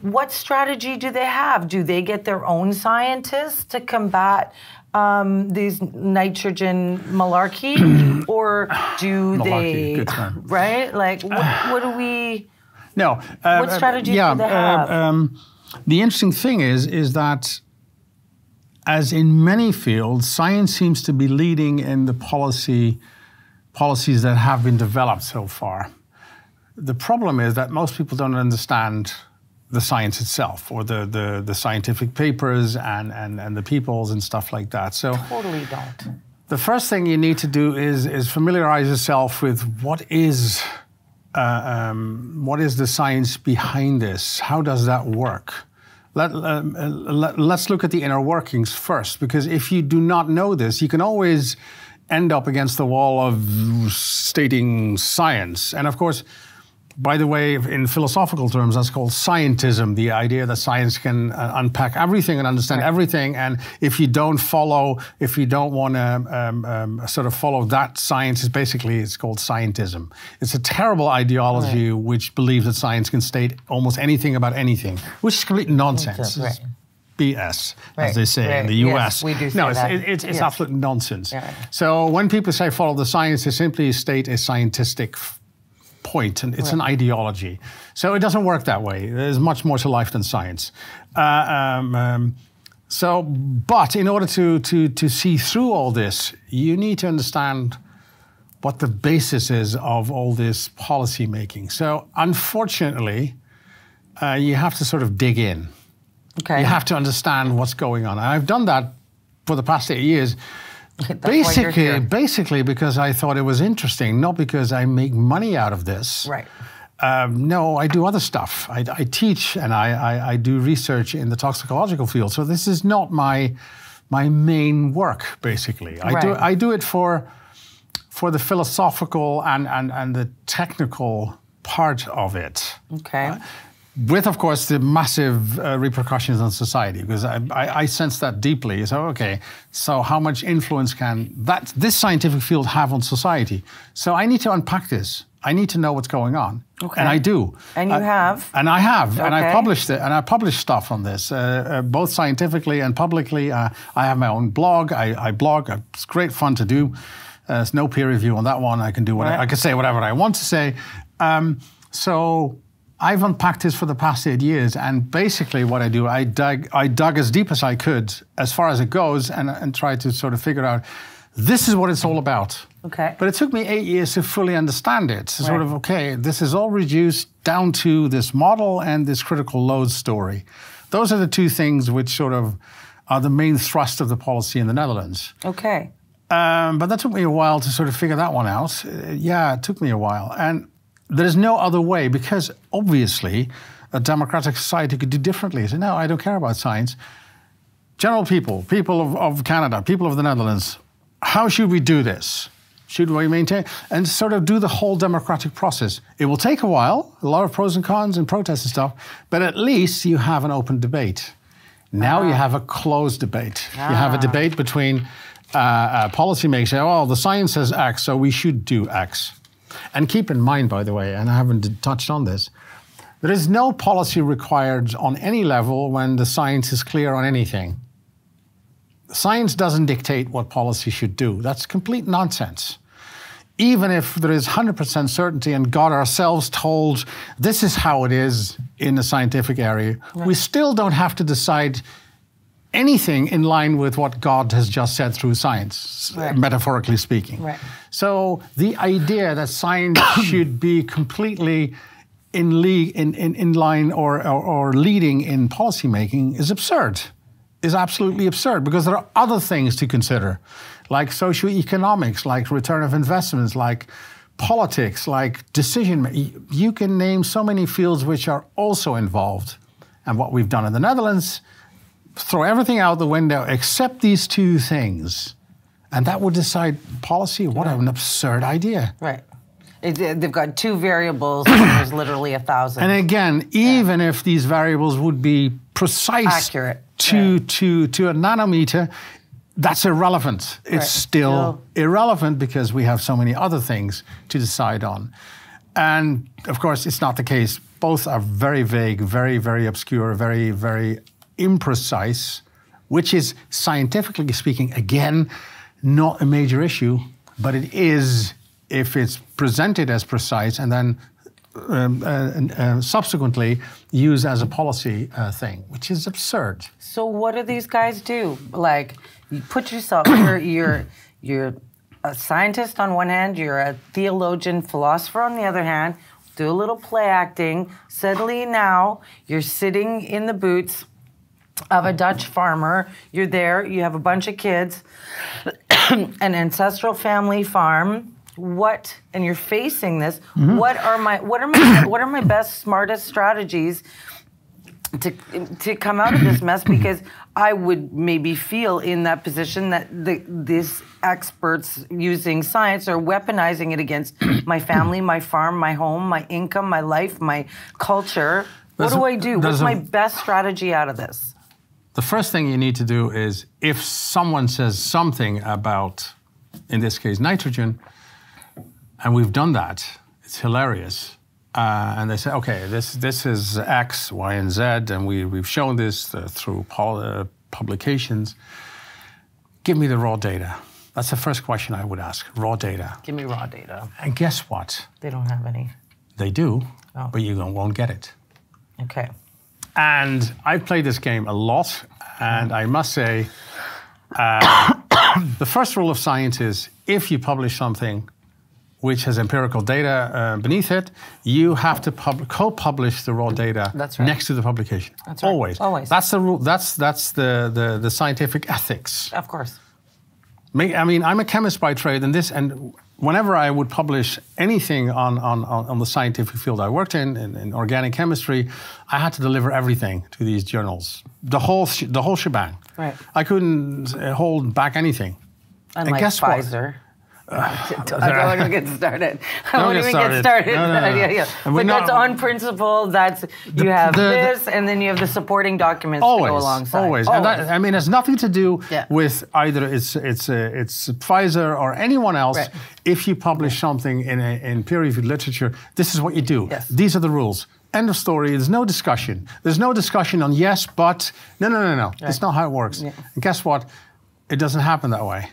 [SPEAKER 1] what strategy do they have? Do they get their own scientists to combat um, these nitrogen malarkey, (clears throat) or do
[SPEAKER 2] Malarkey,
[SPEAKER 1] they? (sighs) Right? Like, what, what do we?
[SPEAKER 2] No. uh,
[SPEAKER 1] What
[SPEAKER 2] uh, yeah,
[SPEAKER 1] do they
[SPEAKER 2] uh,
[SPEAKER 1] have?
[SPEAKER 2] um, the interesting thing is, is that as in many fields, science seems to be leading in the policy policies that have been developed so far. The problem is that most people don't understand the science itself or the, the, the scientific papers and, and, and the peoples and stuff like that. So
[SPEAKER 1] Totally don't.
[SPEAKER 2] the first thing you need to do is, is familiarize yourself with what is, uh, um, what is the science behind this? How does that work? Let, um, uh, let, let's look at the inner workings first, because if you do not know this, you can always end up against the wall of stating science. And of course, by the way, in philosophical terms, that's called scientism, the idea that science can uh, unpack everything and understand everything. And if you don't follow, if you don't want to um, um, sort of follow that science, is basically it's called scientism. It's a terrible ideology which believes that science can state almost anything about anything, which is complete nonsense.
[SPEAKER 1] Right.
[SPEAKER 2] BS,
[SPEAKER 1] Right,
[SPEAKER 2] as they say in
[SPEAKER 1] right.
[SPEAKER 2] the
[SPEAKER 1] Yes,
[SPEAKER 2] US.
[SPEAKER 1] we do
[SPEAKER 2] no, it's, it- it's, it's
[SPEAKER 1] Yes.
[SPEAKER 2] absolute nonsense.
[SPEAKER 1] Yeah.
[SPEAKER 2] So when people say follow the science, they simply state a scientific point, and it's an ideology. So it doesn't work that way. There's much more to life than science. Uh, um, um, so, but in order to, to, to see through all this, you need to understand what the basis is of all this policy making. So, unfortunately, uh, you have to sort of dig in.
[SPEAKER 1] Okay.
[SPEAKER 2] You have to understand what's going on. And I've done that for the past eight years. Basically, basically because I thought it was interesting, not because I make money out of this.
[SPEAKER 1] Right.
[SPEAKER 2] Um, no, I do other stuff. I, I teach and I, I, I do research in the toxicological field. So this is not my my main work. Basically, I do I do it for for the philosophical and and, and the technical part of it
[SPEAKER 1] Okay.
[SPEAKER 2] With of course the massive uh, repercussions on society because I, I, I sense that deeply. So okay so how much influence can that this scientific field have on society? So i need to unpack this. I need to know what's going on.
[SPEAKER 1] Okay.
[SPEAKER 2] and i do.
[SPEAKER 1] And you have?
[SPEAKER 2] and i have. And i
[SPEAKER 1] Okay.
[SPEAKER 2] published it and i published stuff on this uh, uh, both scientifically and publicly. Uh, i have my own blog. I, I blog. It's great fun to do. Uh, there's no peer review on that one. I can do what I,
[SPEAKER 1] Right.
[SPEAKER 2] I can say whatever i want to say. Um, so I've unpacked this for the past eight years, and basically what I do, I dug, I dug as deep as I could, as far as it goes, and, and tried to sort of figure out this is what it's all about.
[SPEAKER 1] Okay.
[SPEAKER 2] But it took me eight years to fully understand it. To Sort of okay, this is all reduced down to this model and this critical load story. Those are the two things which sort of are the main thrust of the policy in the Netherlands.
[SPEAKER 1] Okay.
[SPEAKER 2] Um, but that took me a while to sort of figure that one out. Uh, yeah, it took me a while. And there is no other way because obviously a democratic society could do differently. So, no, I don't care about science. General people, people of, of Canada, people of the Netherlands, how should we do this? Should we maintain and sort of do the whole democratic process? It will take a while, a lot of pros and cons and protests and stuff, but at least you have an open debate. Now you have a closed debate. You have a debate between uh, uh, policymakers. Oh, the science says X, so we should do X. And keep in mind, by the way, and I haven't touched on this, there is no policy required on any level when the science is clear on anything. Science doesn't dictate what policy should do. That's complete nonsense. Even if there is 100% certainty and God ourselves told this is how it is in the scientific area, we still don't have to decide anything in line with what God has just said through science,
[SPEAKER 1] Right.
[SPEAKER 2] metaphorically speaking.
[SPEAKER 1] Right.
[SPEAKER 2] So the idea that science (coughs) should be completely in, league, in, in, in line or, or, or leading in policymaking is absurd, is absolutely absurd because there are other things to consider, like socioeconomics, like return of investments, like politics, like decision making. You can name so many fields which are also involved. And what we've done in the Netherlands, throw everything out the window except these two things. And that would decide policy. What an absurd idea.
[SPEAKER 1] Right. It, they've got two variables. (coughs) and there's literally a thousand.
[SPEAKER 2] And again, even if these variables would be precise
[SPEAKER 1] Accurate,
[SPEAKER 2] to, to, to a nanometer, that's irrelevant. It's
[SPEAKER 1] Right.
[SPEAKER 2] still
[SPEAKER 1] Still-
[SPEAKER 2] irrelevant because we have so many other things to decide on. And of course, it's not the case. Both are very vague, very, very obscure, very, very imprecise, which is scientifically speaking, again, not a major issue, but it is if it's presented as precise and then um, uh, uh, subsequently used as a policy uh, thing, which is absurd.
[SPEAKER 1] So what do these guys do? Like, you put yourself, (coughs) you're, you're, you're a scientist on one hand, you're a theologian, philosopher on the other hand. Do a little play acting. Suddenly now you're sitting in the boots of a Dutch farmer. You're there. You have a bunch of kids, (coughs) an ancestral family farm what and you're facing this mm-hmm. what are my what are my (coughs) what are my best smartest strategies to to come out of this (coughs) mess because I would maybe feel in that position that the this experts using science are weaponizing it against my family, my farm, my home, my income, my life, my culture. What do I do? What's my best strategy out of this?
[SPEAKER 2] The first thing you need to do is if someone says something about in this case nitrogen, and we've done that. It's hilarious. Uh, and they say, okay, this, this is X, Y, and Z, and we, we've shown this uh, through pol- uh, publications. Give me the raw data. That's the first question I would ask raw data.
[SPEAKER 1] Give me raw data.
[SPEAKER 2] And guess what?
[SPEAKER 1] They don't have any.
[SPEAKER 2] They do, oh. but you won't get it.
[SPEAKER 1] Okay.
[SPEAKER 2] And I've played this game a lot, and I must say, uh, (coughs) the first rule of science is if you publish something, which has empirical data uh, beneath it, you have to pub- co-publish the raw data
[SPEAKER 1] right.
[SPEAKER 2] next to the publication.
[SPEAKER 1] That's right.
[SPEAKER 2] Always.
[SPEAKER 1] Always.
[SPEAKER 2] That's the rule. That's that's the, the the scientific ethics.
[SPEAKER 1] Of course.
[SPEAKER 2] I mean, I'm a chemist by trade, and this and whenever I would publish anything on on, on the scientific field I worked in, in, in organic chemistry, I had to deliver everything to these journals, the whole the whole shebang.
[SPEAKER 1] Right.
[SPEAKER 2] I couldn't uh, hold back anything.
[SPEAKER 1] Unlike and guess Pfizer. What? (laughs) I don't want to get started. I don't want to get started. No, no, no. yeah, yeah. But not, that's on principle. That's you the, have the, this, and then you have the supporting documents
[SPEAKER 2] always,
[SPEAKER 1] to go alongside.
[SPEAKER 2] Always, always. That, I mean, it has nothing to do yeah. with either it's it's uh, it's Pfizer or anyone else. Right. If you publish right. something in a, in peer-reviewed literature, this is what you do.
[SPEAKER 1] Yes.
[SPEAKER 2] These are the rules. End of story. There's no discussion. There's no discussion on yes, but no, no, no, no. Right. That's not how it works. Yeah. And guess what? It doesn't happen that way.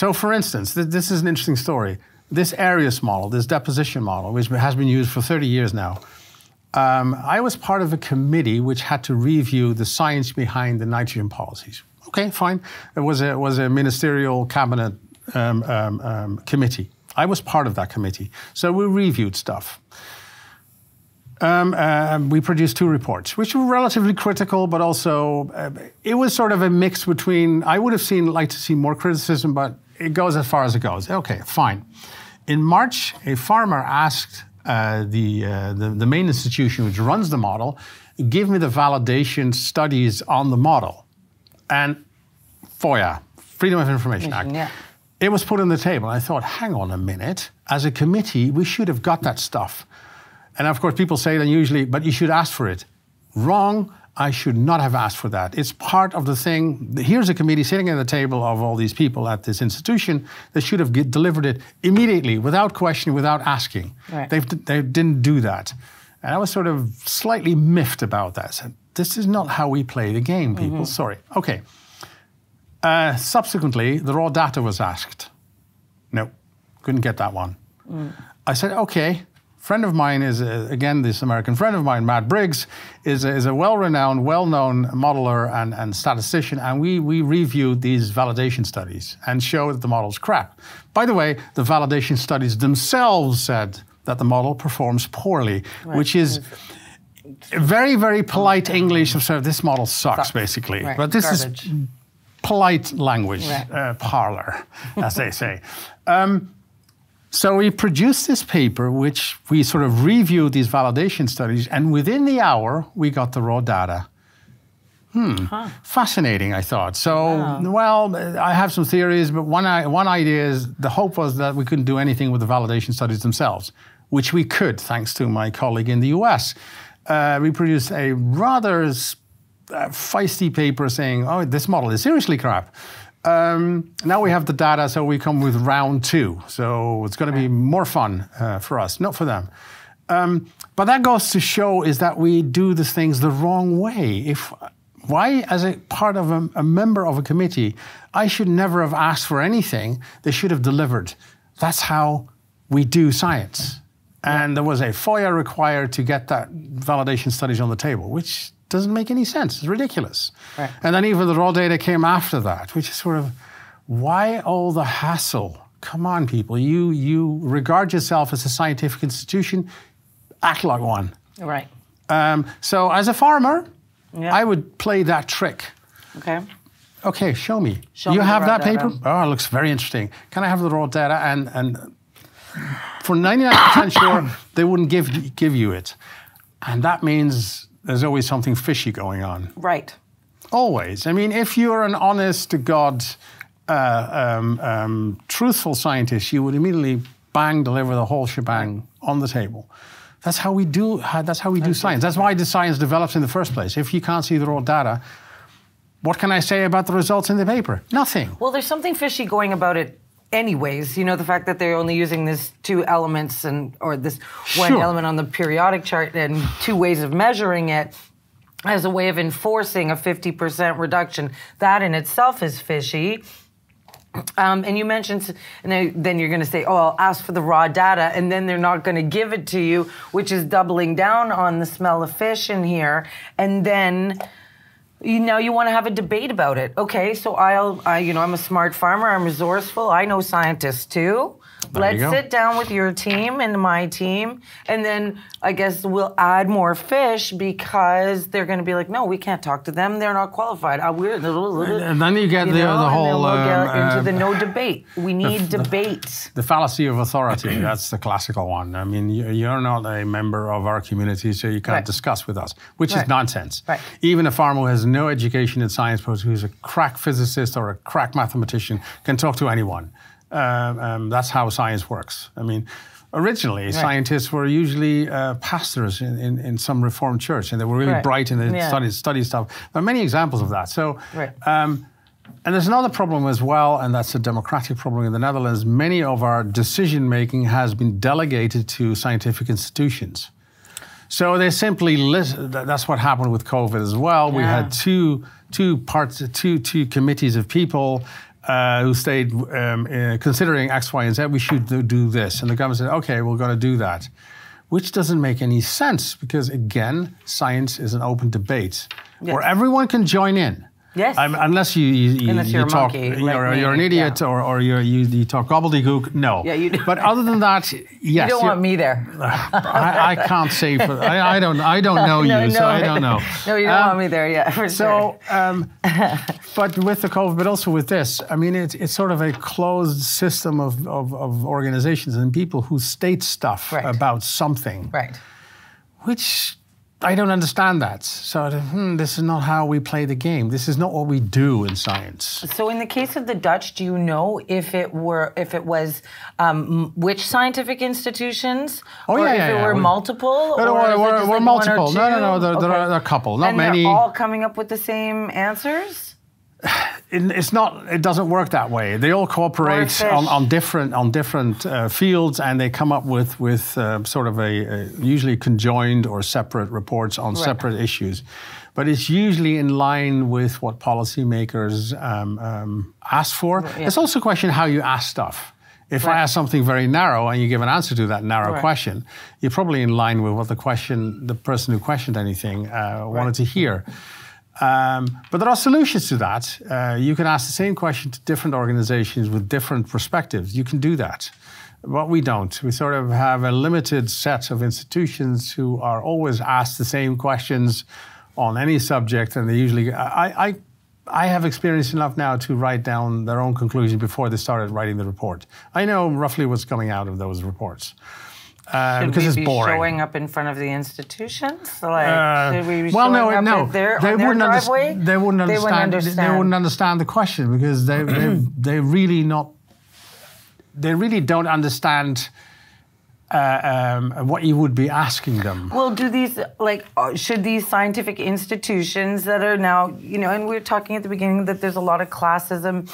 [SPEAKER 2] So, for instance, th- this is an interesting story. This AERIUS model, this deposition model, which has been used for 30 years now, um, I was part of a committee which had to review the science behind the nitrogen policies. Okay, fine. It was a, was a ministerial cabinet um, um, um committee. I was part of that committee. So we reviewed stuff. Uh, we produced two reports, which were relatively critical, but also uh, it was sort of a mix between. I would have seen like to see more criticism, but it goes as far as it goes. Okay, fine. In March, a farmer asked uh, the, uh, the, the main institution which runs the model, give me the validation studies on the model, and FOIA, Freedom of Information Act.
[SPEAKER 1] Yeah.
[SPEAKER 2] It was put on the table. I thought, hang on a minute. As a committee, we should have got that stuff. And of course, people say then usually, but you should ask for it. Wrong. I should not have asked for that. It's part of the thing. Here's a committee sitting at the table of all these people at this institution that should have get, delivered it immediately, without question, without asking.
[SPEAKER 1] Right.
[SPEAKER 2] they didn't do that. And I was sort of slightly miffed about that. So this is not how we play the game, people. Mm-hmm. Sorry. Okay. Uh, subsequently, the raw data was asked. No, couldn't get that one. Mm. I said, okay, friend of mine is, uh, again, this American friend of mine, Matt Briggs, is a, is a well-renowned, well-known modeler and, and statistician, and we, we reviewed these validation studies and showed that the model's crap. By the way, the validation studies themselves said that the model performs poorly, right. which is very, very polite English of sort of this model sucks, sucks. basically.
[SPEAKER 1] Right.
[SPEAKER 2] But this
[SPEAKER 1] Garbage.
[SPEAKER 2] is polite language, right. uh, parlor, as they say. (laughs) Um, so we produced this paper, which we sort of reviewed these validation studies, and within the hour, we got the raw data. Hmm, huh. fascinating, I thought. So, wow. well, I have some theories, but one, one idea is the hope was that we couldn't do anything with the validation studies themselves, which we could, thanks to my colleague in the US. Uh, we produced a rather uh, feisty paper saying, oh, this model is seriously crap. Um, now we have the data, so we come with round two. So it's going to be more fun uh, for us, not for them. Um, but that goes to show is that we do the things the wrong way. If why, as a part of a, a member of a committee, I should never have asked for anything. They should have delivered. That's how we do science. And there was a FOIA required to get that validation studies on the table, which doesn't make any sense. It's ridiculous.
[SPEAKER 1] Right.
[SPEAKER 2] And then even the raw data came after that, which is sort of why all the hassle? Come on, people. You you regard yourself as a scientific institution, act like one.
[SPEAKER 1] Right.
[SPEAKER 2] Um, so as a farmer,
[SPEAKER 1] Yeah.
[SPEAKER 2] I would play that trick.
[SPEAKER 1] Okay.
[SPEAKER 2] Okay, show me.
[SPEAKER 1] Show
[SPEAKER 2] you
[SPEAKER 1] me the
[SPEAKER 2] have
[SPEAKER 1] raw
[SPEAKER 2] that
[SPEAKER 1] data.
[SPEAKER 2] paper? Oh, it looks very interesting. Can I have the raw data? And and for 99% sure, they wouldn't give give you it. And that means there's always something fishy going on.
[SPEAKER 1] Right.
[SPEAKER 2] Always. I mean, if you're an honest to God, uh, um, um, truthful scientist, you would immediately bang deliver the whole shebang on the table. That's how we do. That's how we do science. That's why the science develops in the first place. If you can't see the raw data, what can I say about the results in the paper? Nothing.
[SPEAKER 1] Well, there's something fishy going about it anyways. You know, the fact that they're only using this two elements and or this one
[SPEAKER 2] Sure.
[SPEAKER 1] element on the periodic chart and two ways of measuring it as a way of enforcing a 50% reduction. That in itself is fishy. Um, and you mentioned, and then- then you're going to say, "Oh, I'll ask for the raw data," and then they're not going to give it to you, which is doubling down on the smell of fish in here. And then you know you want to have a debate about it. Okay, so I'll, I, you know, I'm a smart farmer. I'm resourceful. I know scientists too.
[SPEAKER 2] There
[SPEAKER 1] Let's sit down with your team and my team, and then I guess we'll add more fish because they're going to be like, no, we can't talk to them. They're not qualified. Uh, we're
[SPEAKER 2] And then you get the- the
[SPEAKER 1] and then
[SPEAKER 2] whole,
[SPEAKER 1] we'll get
[SPEAKER 2] um,
[SPEAKER 1] into
[SPEAKER 2] um,
[SPEAKER 1] the no debate. We need debate.
[SPEAKER 2] The fallacy of authority, that's the classical one. I mean, you- you're not a member of our community, so you can't
[SPEAKER 1] Right.
[SPEAKER 2] discuss with us, which is nonsense.
[SPEAKER 1] Right.
[SPEAKER 2] Even a farmer who has no education in science, but who's a crack physicist or a crack mathematician, can talk to anyone. Um, um, that's how science works. I mean, originally, scientists were usually uh, pastors in, in, in some Reformed church, and they were really
[SPEAKER 1] Right.
[SPEAKER 2] bright and they
[SPEAKER 1] Yeah.
[SPEAKER 2] studied, studied stuff. There are many examples of that. So,
[SPEAKER 1] Right.
[SPEAKER 2] um, and there's another problem as well, and that's a democratic problem in the Netherlands. Many of our decision making has been delegated to scientific institutions. So they simply listen. That's what happened with COVID as well. We had two two parts, two two committees of people uh, who stayed um, uh, considering X, Y, and Z. We should do, do this, and the government said, "Okay, we're going to do that," which doesn't make any sense because again, science is an open debate where everyone can join in.
[SPEAKER 1] Yes.
[SPEAKER 2] Um, unless you, you, you,
[SPEAKER 1] Unless
[SPEAKER 2] you
[SPEAKER 1] you're a
[SPEAKER 2] talk,
[SPEAKER 1] monkey, like
[SPEAKER 2] you're, an idiot,
[SPEAKER 1] yeah.
[SPEAKER 2] or, or you're, you, you talk gobbledygook. No.
[SPEAKER 1] Yeah, you do.
[SPEAKER 2] But other than that, yes. (laughs)
[SPEAKER 1] You don't want me there. (laughs)
[SPEAKER 2] I, I can't say for I, I don't I don't (laughs) know you, so I don't know.
[SPEAKER 1] No, you don't
[SPEAKER 2] Um,
[SPEAKER 1] want me there yet. For
[SPEAKER 2] So,
[SPEAKER 1] sure.
[SPEAKER 2] um, but with the COVID, but also with this, I mean, it's it's sort of a closed system of, of, of organizations and people who state stuff
[SPEAKER 1] Right.
[SPEAKER 2] about something,
[SPEAKER 1] right.
[SPEAKER 2] which I don't understand that. So, hmm, this is not how we play the game. This is not what we do in science.
[SPEAKER 1] So, in the case of the Dutch, do you know if it were if it was um, which scientific institutions,
[SPEAKER 2] Oh,
[SPEAKER 1] or
[SPEAKER 2] yeah,
[SPEAKER 1] if
[SPEAKER 2] yeah,
[SPEAKER 1] it
[SPEAKER 2] yeah.
[SPEAKER 1] were
[SPEAKER 2] We-
[SPEAKER 1] multiple,
[SPEAKER 2] No, no,
[SPEAKER 1] or
[SPEAKER 2] we're- we're- we're
[SPEAKER 1] like
[SPEAKER 2] multiple. No, no, no, there- there are- there are a couple, not
[SPEAKER 1] and
[SPEAKER 2] many.
[SPEAKER 1] They're all coming up with the same answers.
[SPEAKER 2] It, it's not it doesn't work that way. They all cooperate on, on different on different uh, fields and they come up with with uh, sort of a, a usually conjoined or separate reports on separate issues. But it's usually in line with what policymakers um, um, ask for. It's also a question how you ask stuff. If I ask something very narrow and you give an answer to that narrow
[SPEAKER 1] Right.
[SPEAKER 2] question, you're probably in line with what the question, the person who questioned anything, uh, wanted to hear. Um, but there are solutions to that. Uh, you can ask the same question to different organizations with different perspectives. You can do that. But we don't. We sort of have a limited set of institutions who are always asked the same questions on any subject, and they usually. I, I, I have experience enough now to write down their own conclusion before they started writing the report. I know roughly what's coming out of those reports. Uh,
[SPEAKER 1] Should
[SPEAKER 2] because
[SPEAKER 1] we
[SPEAKER 2] it's
[SPEAKER 1] be
[SPEAKER 2] boring.
[SPEAKER 1] showing up in front of the institutions? Like,
[SPEAKER 2] Uh,
[SPEAKER 1] should we be
[SPEAKER 2] well, no,
[SPEAKER 1] up
[SPEAKER 2] no.
[SPEAKER 1] their,
[SPEAKER 2] they, wouldn't
[SPEAKER 1] driveway?
[SPEAKER 2] they wouldn't
[SPEAKER 1] They
[SPEAKER 2] understand.
[SPEAKER 1] wouldn't
[SPEAKER 2] They wouldn't understand the question because they they, (clears throat) they really not. They really don't understand uh, um, what you would be asking them.
[SPEAKER 1] Well, do these like uh, should these scientific institutions that are now you know, and we are talking at the beginning that there's a lot of classism.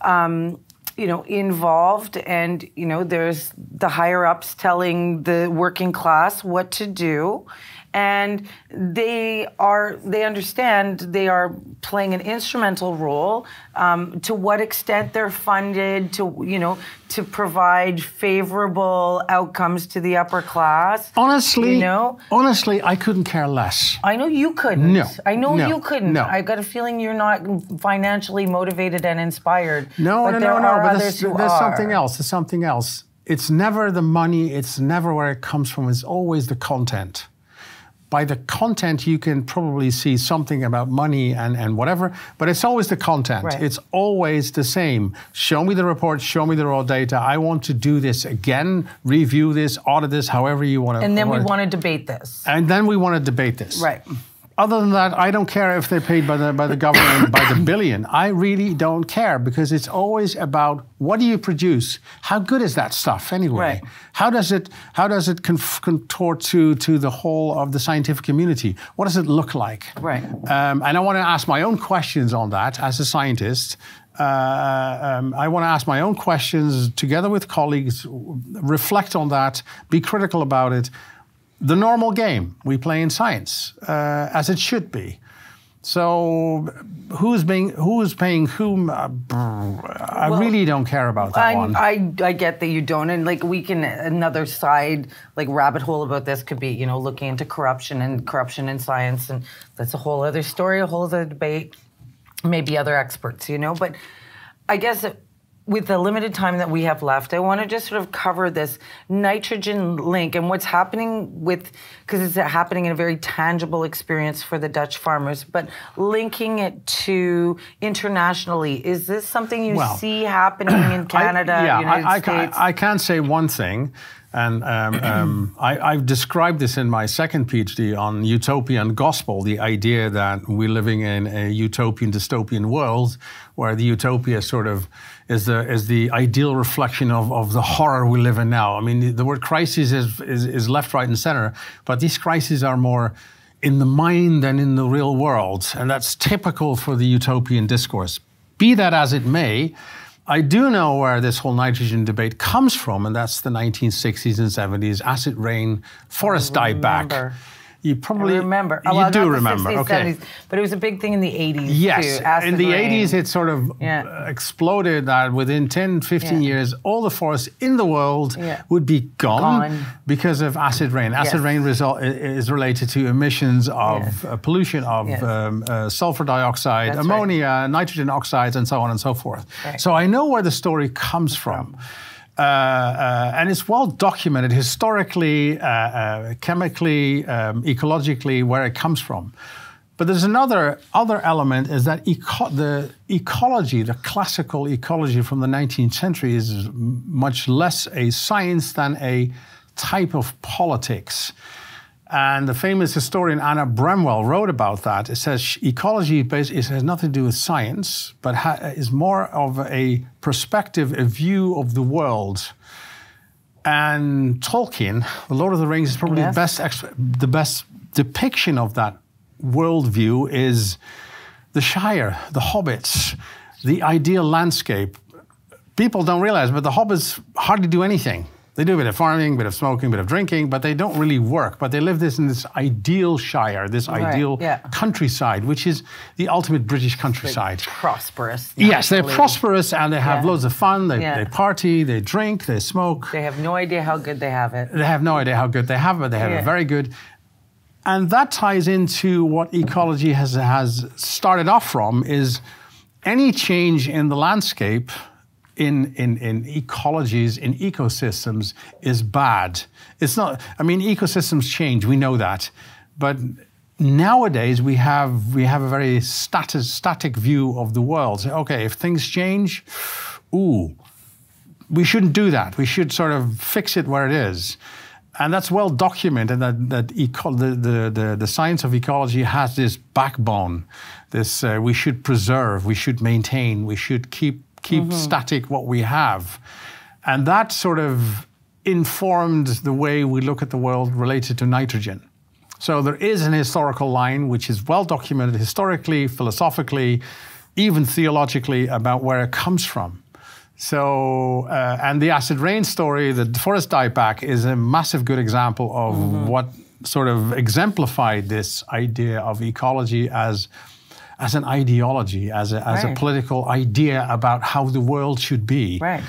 [SPEAKER 1] Um, you know involved and you know there's the higher ups telling the working class what to do and they are they understand they are playing an instrumental role um, to what extent they're funded to you know to provide favorable outcomes to the upper class
[SPEAKER 2] honestly
[SPEAKER 1] you know?
[SPEAKER 2] honestly i couldn't care less.
[SPEAKER 1] I know you couldn't.
[SPEAKER 2] No.
[SPEAKER 1] I know
[SPEAKER 2] no,
[SPEAKER 1] you couldn't.
[SPEAKER 2] No.
[SPEAKER 1] i got a feeling you're not financially motivated and inspired
[SPEAKER 2] no
[SPEAKER 1] but
[SPEAKER 2] no
[SPEAKER 1] there
[SPEAKER 2] no no but there's, there's something else there's something else. It's never the money it's never where it comes from it's always the content by the content, you can probably see something about money and, and whatever, but it's always the content.
[SPEAKER 1] Right.
[SPEAKER 2] It's always the same. Show me the report, show me the raw data. I want to do this again, review this, audit this, however you want to.
[SPEAKER 1] and then we want to debate this
[SPEAKER 2] And then we want to debate this.
[SPEAKER 1] right
[SPEAKER 2] Other than that, I don't care if they're paid by the by the government by the (coughs) billion. I really don't care because it's always about what do you produce? How good is that stuff anyway?
[SPEAKER 1] Right.
[SPEAKER 2] How does it how does it contort to to the whole of the scientific community? What does it look like?
[SPEAKER 1] Right.
[SPEAKER 2] Um, and I want to ask my own questions on that as a scientist. Uh, um, I want to ask my own questions together with colleagues, reflect on that, be critical about it. The normal game we play in science, uh, as it should be. So, who's being who's paying whom? Uh, I
[SPEAKER 1] Well,
[SPEAKER 2] really don't care about that
[SPEAKER 1] I,
[SPEAKER 2] one.
[SPEAKER 1] I I get that you don't, and like we can another side like rabbit hole about this could be you know looking into corruption and corruption in science, and that's a whole other story, a whole other debate. Maybe other experts, you know, but I guess with the limited time that we have left, I want to just sort of cover this nitrogen link and what's happening with, because it's happening in a very tangible experience for the Dutch farmers, but linking it to internationally. Is this something you
[SPEAKER 2] Well,
[SPEAKER 1] see happening in (clears throat) Canada,
[SPEAKER 2] I, yeah,
[SPEAKER 1] United
[SPEAKER 2] I, I,
[SPEAKER 1] States?
[SPEAKER 2] I, I can say one thing, and um, um, (clears throat) I, I've described this in my second PhD on utopian gospel the idea that we're living in a utopian, dystopian world where the utopia sort of is the, is the ideal reflection of, of the horror we live in now. I mean, the, the word crisis is, is, is left, right, and center, but these crises are more in the mind than in the real world. And that's typical for the utopian discourse. Be that as it may, I do know where this whole nitrogen debate comes from, and that's the 1960s and 70s acid rain, forest dieback.
[SPEAKER 1] Remember.
[SPEAKER 2] You
[SPEAKER 1] I
[SPEAKER 2] probably
[SPEAKER 1] remember.
[SPEAKER 2] You
[SPEAKER 1] Oh, well,
[SPEAKER 2] do remember,
[SPEAKER 1] 60s,
[SPEAKER 2] okay?
[SPEAKER 1] 70s, but it was a big thing in the 80s
[SPEAKER 2] Yes,
[SPEAKER 1] too.
[SPEAKER 2] in the
[SPEAKER 1] rain.
[SPEAKER 2] 80s, it sort of
[SPEAKER 1] Yeah.
[SPEAKER 2] uh, exploded that within 10, 15
[SPEAKER 1] Yeah.
[SPEAKER 2] years, all the forests in the world
[SPEAKER 1] Yeah.
[SPEAKER 2] would be gone,
[SPEAKER 1] Gone.
[SPEAKER 2] because of acid rain. Acid
[SPEAKER 1] Yes.
[SPEAKER 2] rain result is related to emissions of
[SPEAKER 1] Yes.
[SPEAKER 2] uh, pollution of
[SPEAKER 1] Yes.
[SPEAKER 2] um, uh, sulfur dioxide,
[SPEAKER 1] That's right.
[SPEAKER 2] ammonia, nitrogen oxides, and so on and so forth.
[SPEAKER 1] Right.
[SPEAKER 2] So I know where the story comes from. Uh, uh, and it's well documented historically, uh, uh, chemically, um, ecologically, where it comes from. But there's another other element is that eco- the ecology, the classical ecology from the 19th century, is much less a science than a type of politics. And the famous historian Anna Bramwell wrote about that. It says ecology it has nothing to do with science, but ha- is more of a perspective, a view of the world. And Tolkien, The Lord of the Rings, is probably
[SPEAKER 1] Yes.
[SPEAKER 2] the best the best depiction of that worldview. Is the Shire, the hobbits, the ideal landscape. People don't realize, but the hobbits hardly do anything. They do a bit of farming, a bit of smoking, a bit of drinking, but they don't really work. But they live this in this ideal Shire, this
[SPEAKER 1] Right,
[SPEAKER 2] ideal
[SPEAKER 1] yeah.
[SPEAKER 2] countryside, which is the ultimate British countryside.
[SPEAKER 1] prosperous.
[SPEAKER 2] Yes, they're prosperous and they have
[SPEAKER 1] Yeah.
[SPEAKER 2] loads of fun. They,
[SPEAKER 1] Yeah.
[SPEAKER 2] they party, they drink, they smoke.
[SPEAKER 1] They have no idea how good they have it.
[SPEAKER 2] They have no idea how good they have it. They have it very good. And that ties into what ecology has, has started off from is any change in the landscape in, in, in ecologies, in ecosystems is bad. It's not, I mean, ecosystems change, we know that. But nowadays we have, we have a very static, static view of the world. Okay, if things change, ooh, we shouldn't do that. We should sort of fix it where it is. And that's well documented that, that eco- the, the, the, the science of ecology has this backbone. This uh, we should preserve, we should maintain, we should keep, keep static what we have. And that sort of informed the way we look at the world related to nitrogen. So there is an historical line which is well documented historically, philosophically, even theologically about where it comes from. So, uh, and the acid rain story, the forest dieback, is a massive good example of mm-hmm. what sort of exemplified this idea of ecology as as an ideology, as a, as right. a political idea about how the world should be.
[SPEAKER 1] Right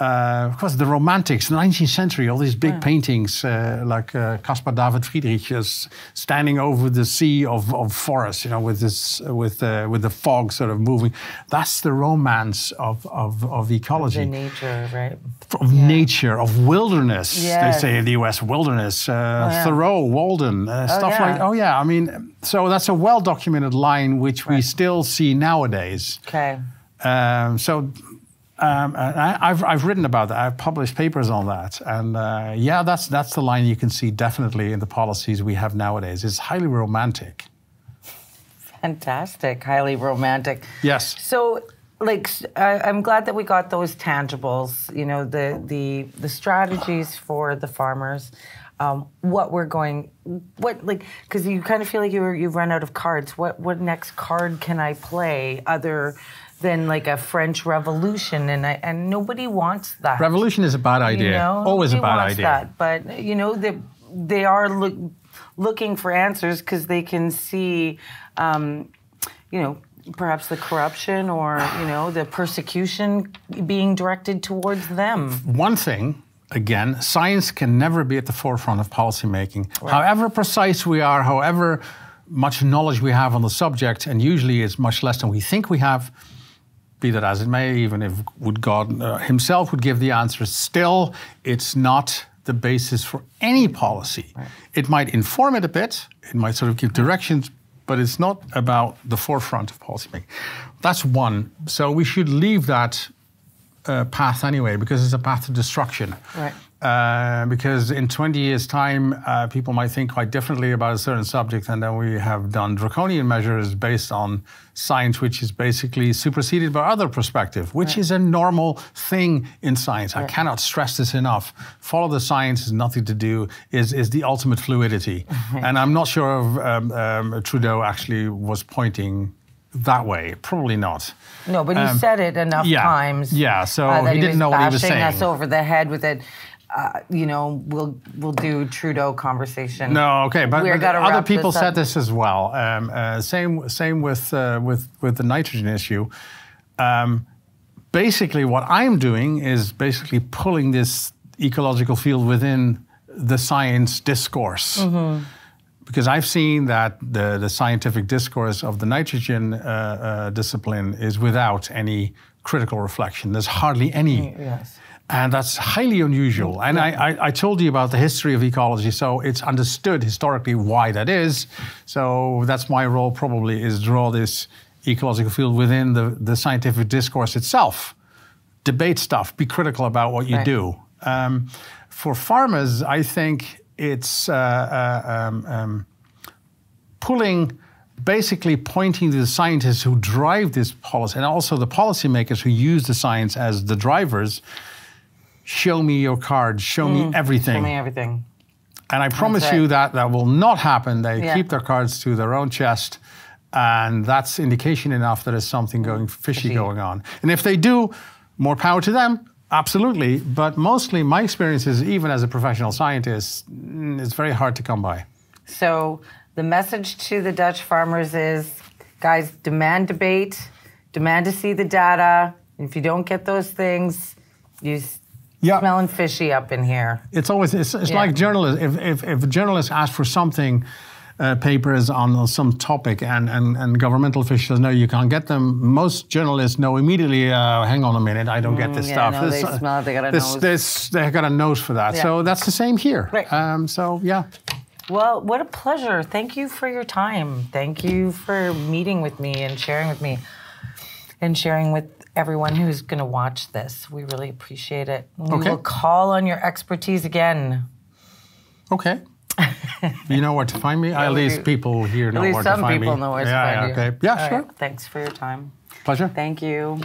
[SPEAKER 2] uh, of course, the Romantics, the 19th century, all these big yeah. paintings uh, like uh, Caspar David Friedrich is standing over the sea of, of forest, you know, with this with uh, with the fog sort of moving. That's the romance of of, of ecology,
[SPEAKER 1] of nature, right?
[SPEAKER 2] Of yeah. nature, of wilderness. Yes. They say in the U.S. wilderness. Uh, oh, yeah. Thoreau, Walden, uh, oh, stuff like. Oh yeah, I mean, so that's a well documented line which right. we still see nowadays.
[SPEAKER 1] Okay.
[SPEAKER 2] Um, so um, I, have I've written about that. I've published papers on that, and uh, yeah, that's that's the line you can see definitely in the policies we have nowadays. It's highly romantic.
[SPEAKER 1] Fantastic, highly romantic.
[SPEAKER 2] Yes.
[SPEAKER 1] So, like, I, I'm glad that we got those tangibles. You know, the the the strategies for the farmers. Um, what we're going, what like, because you kind of feel like you you've run out of cards. What what next card can I play other than like a French Revolution, and I, and nobody wants that.
[SPEAKER 2] Revolution is a bad idea. You know? Always nobody a bad idea. That.
[SPEAKER 1] But you know they they are look, looking for answers because they can see, um, you know, perhaps the corruption or you know the persecution being directed towards them.
[SPEAKER 2] One thing. Again, science can never be at the forefront of policymaking. Right. However precise we are, however much knowledge we have on the subject, and usually it's much less than we think we have, be that as it may, even if would God uh, Himself would give the answer, still it's not the basis for any policy. Right. It might inform it a bit, it might sort of give directions, but it's not about the forefront of policymaking. That's one. So we should leave that uh, path anyway, because it's a path to destruction.
[SPEAKER 1] Right.
[SPEAKER 2] Uh, because in 20 years' time, uh, people might think quite differently about a certain subject, and then we have done draconian measures based on science, which is basically superseded by other perspective, which right. is a normal thing in science. Right. I cannot stress this enough. Follow the science is nothing to do is is the ultimate fluidity, (laughs) and I'm not sure if um, um, Trudeau actually was pointing that way. Probably not.
[SPEAKER 1] No, but he um, said it enough
[SPEAKER 2] yeah,
[SPEAKER 1] times.
[SPEAKER 2] Yeah, so uh, he, he didn't know what he was saying.
[SPEAKER 1] us over the head with it uh, you know, we'll we'll do Trudeau conversation.
[SPEAKER 2] No, okay, but, but other people this said this as well. Um, uh, same same with uh, with with the nitrogen issue. Um, basically, what I'm doing is basically pulling this ecological field within the science discourse. Mm-hmm. Because I've seen that the, the scientific discourse of the nitrogen uh, uh, discipline is without any critical reflection. There's hardly any.
[SPEAKER 1] Yes
[SPEAKER 2] and that's highly unusual. And I, I, I, told you about the history of ecology, so it's understood historically why that is. So that's my role probably is draw this ecological field within the, the scientific discourse itself. Debate stuff, be critical about what you right. do. Um, for farmers, I think it's uh, uh, um, um, pulling basically pointing to the scientists who drive this policy and also the policymakers who use the science as the drivers show me your cards, show mm, me everything.
[SPEAKER 1] Show me everything.
[SPEAKER 2] And I promise you that that will not happen. They yeah. keep their cards to their own chest. And that's indication enough that there's something going fishy, fishy going on. And if they do, more power to them. Absolutely. But mostly, my experience is, even as a professional scientist, mm, it's very hard to come by.
[SPEAKER 1] So, the message to the Dutch farmers is guys, demand debate, demand to see the data. If you don't get those things, you yeah. smelling fishy up in here.
[SPEAKER 2] It's always it's, it's yeah. like journalists. If, if if a journalist asks for something. Uh, papers on some topic and, and, and governmental officials know you can't get them. Most journalists know immediately, uh, hang on a minute, I don't mm, get this
[SPEAKER 1] yeah,
[SPEAKER 2] stuff.
[SPEAKER 1] No,
[SPEAKER 2] this,
[SPEAKER 1] they smell it, they got a
[SPEAKER 2] this,
[SPEAKER 1] nose.
[SPEAKER 2] This, they got a nose for that. Yeah. So that's the same here.
[SPEAKER 1] Right.
[SPEAKER 2] Um, so, yeah.
[SPEAKER 1] Well, what a pleasure. Thank you for your time. Thank you for meeting with me and sharing with me and sharing with everyone who's going to watch this. We really appreciate it. We okay. will call on your expertise again.
[SPEAKER 2] Okay. you know where to find me? (laughs) Yeah, at least people here know where to find me.
[SPEAKER 1] At least some people know where
[SPEAKER 2] yeah,
[SPEAKER 1] to find
[SPEAKER 2] yeah,
[SPEAKER 1] you.
[SPEAKER 2] Okay. Yeah, All sure.
[SPEAKER 1] Right. Thanks for your time.
[SPEAKER 2] Pleasure.
[SPEAKER 1] Thank you.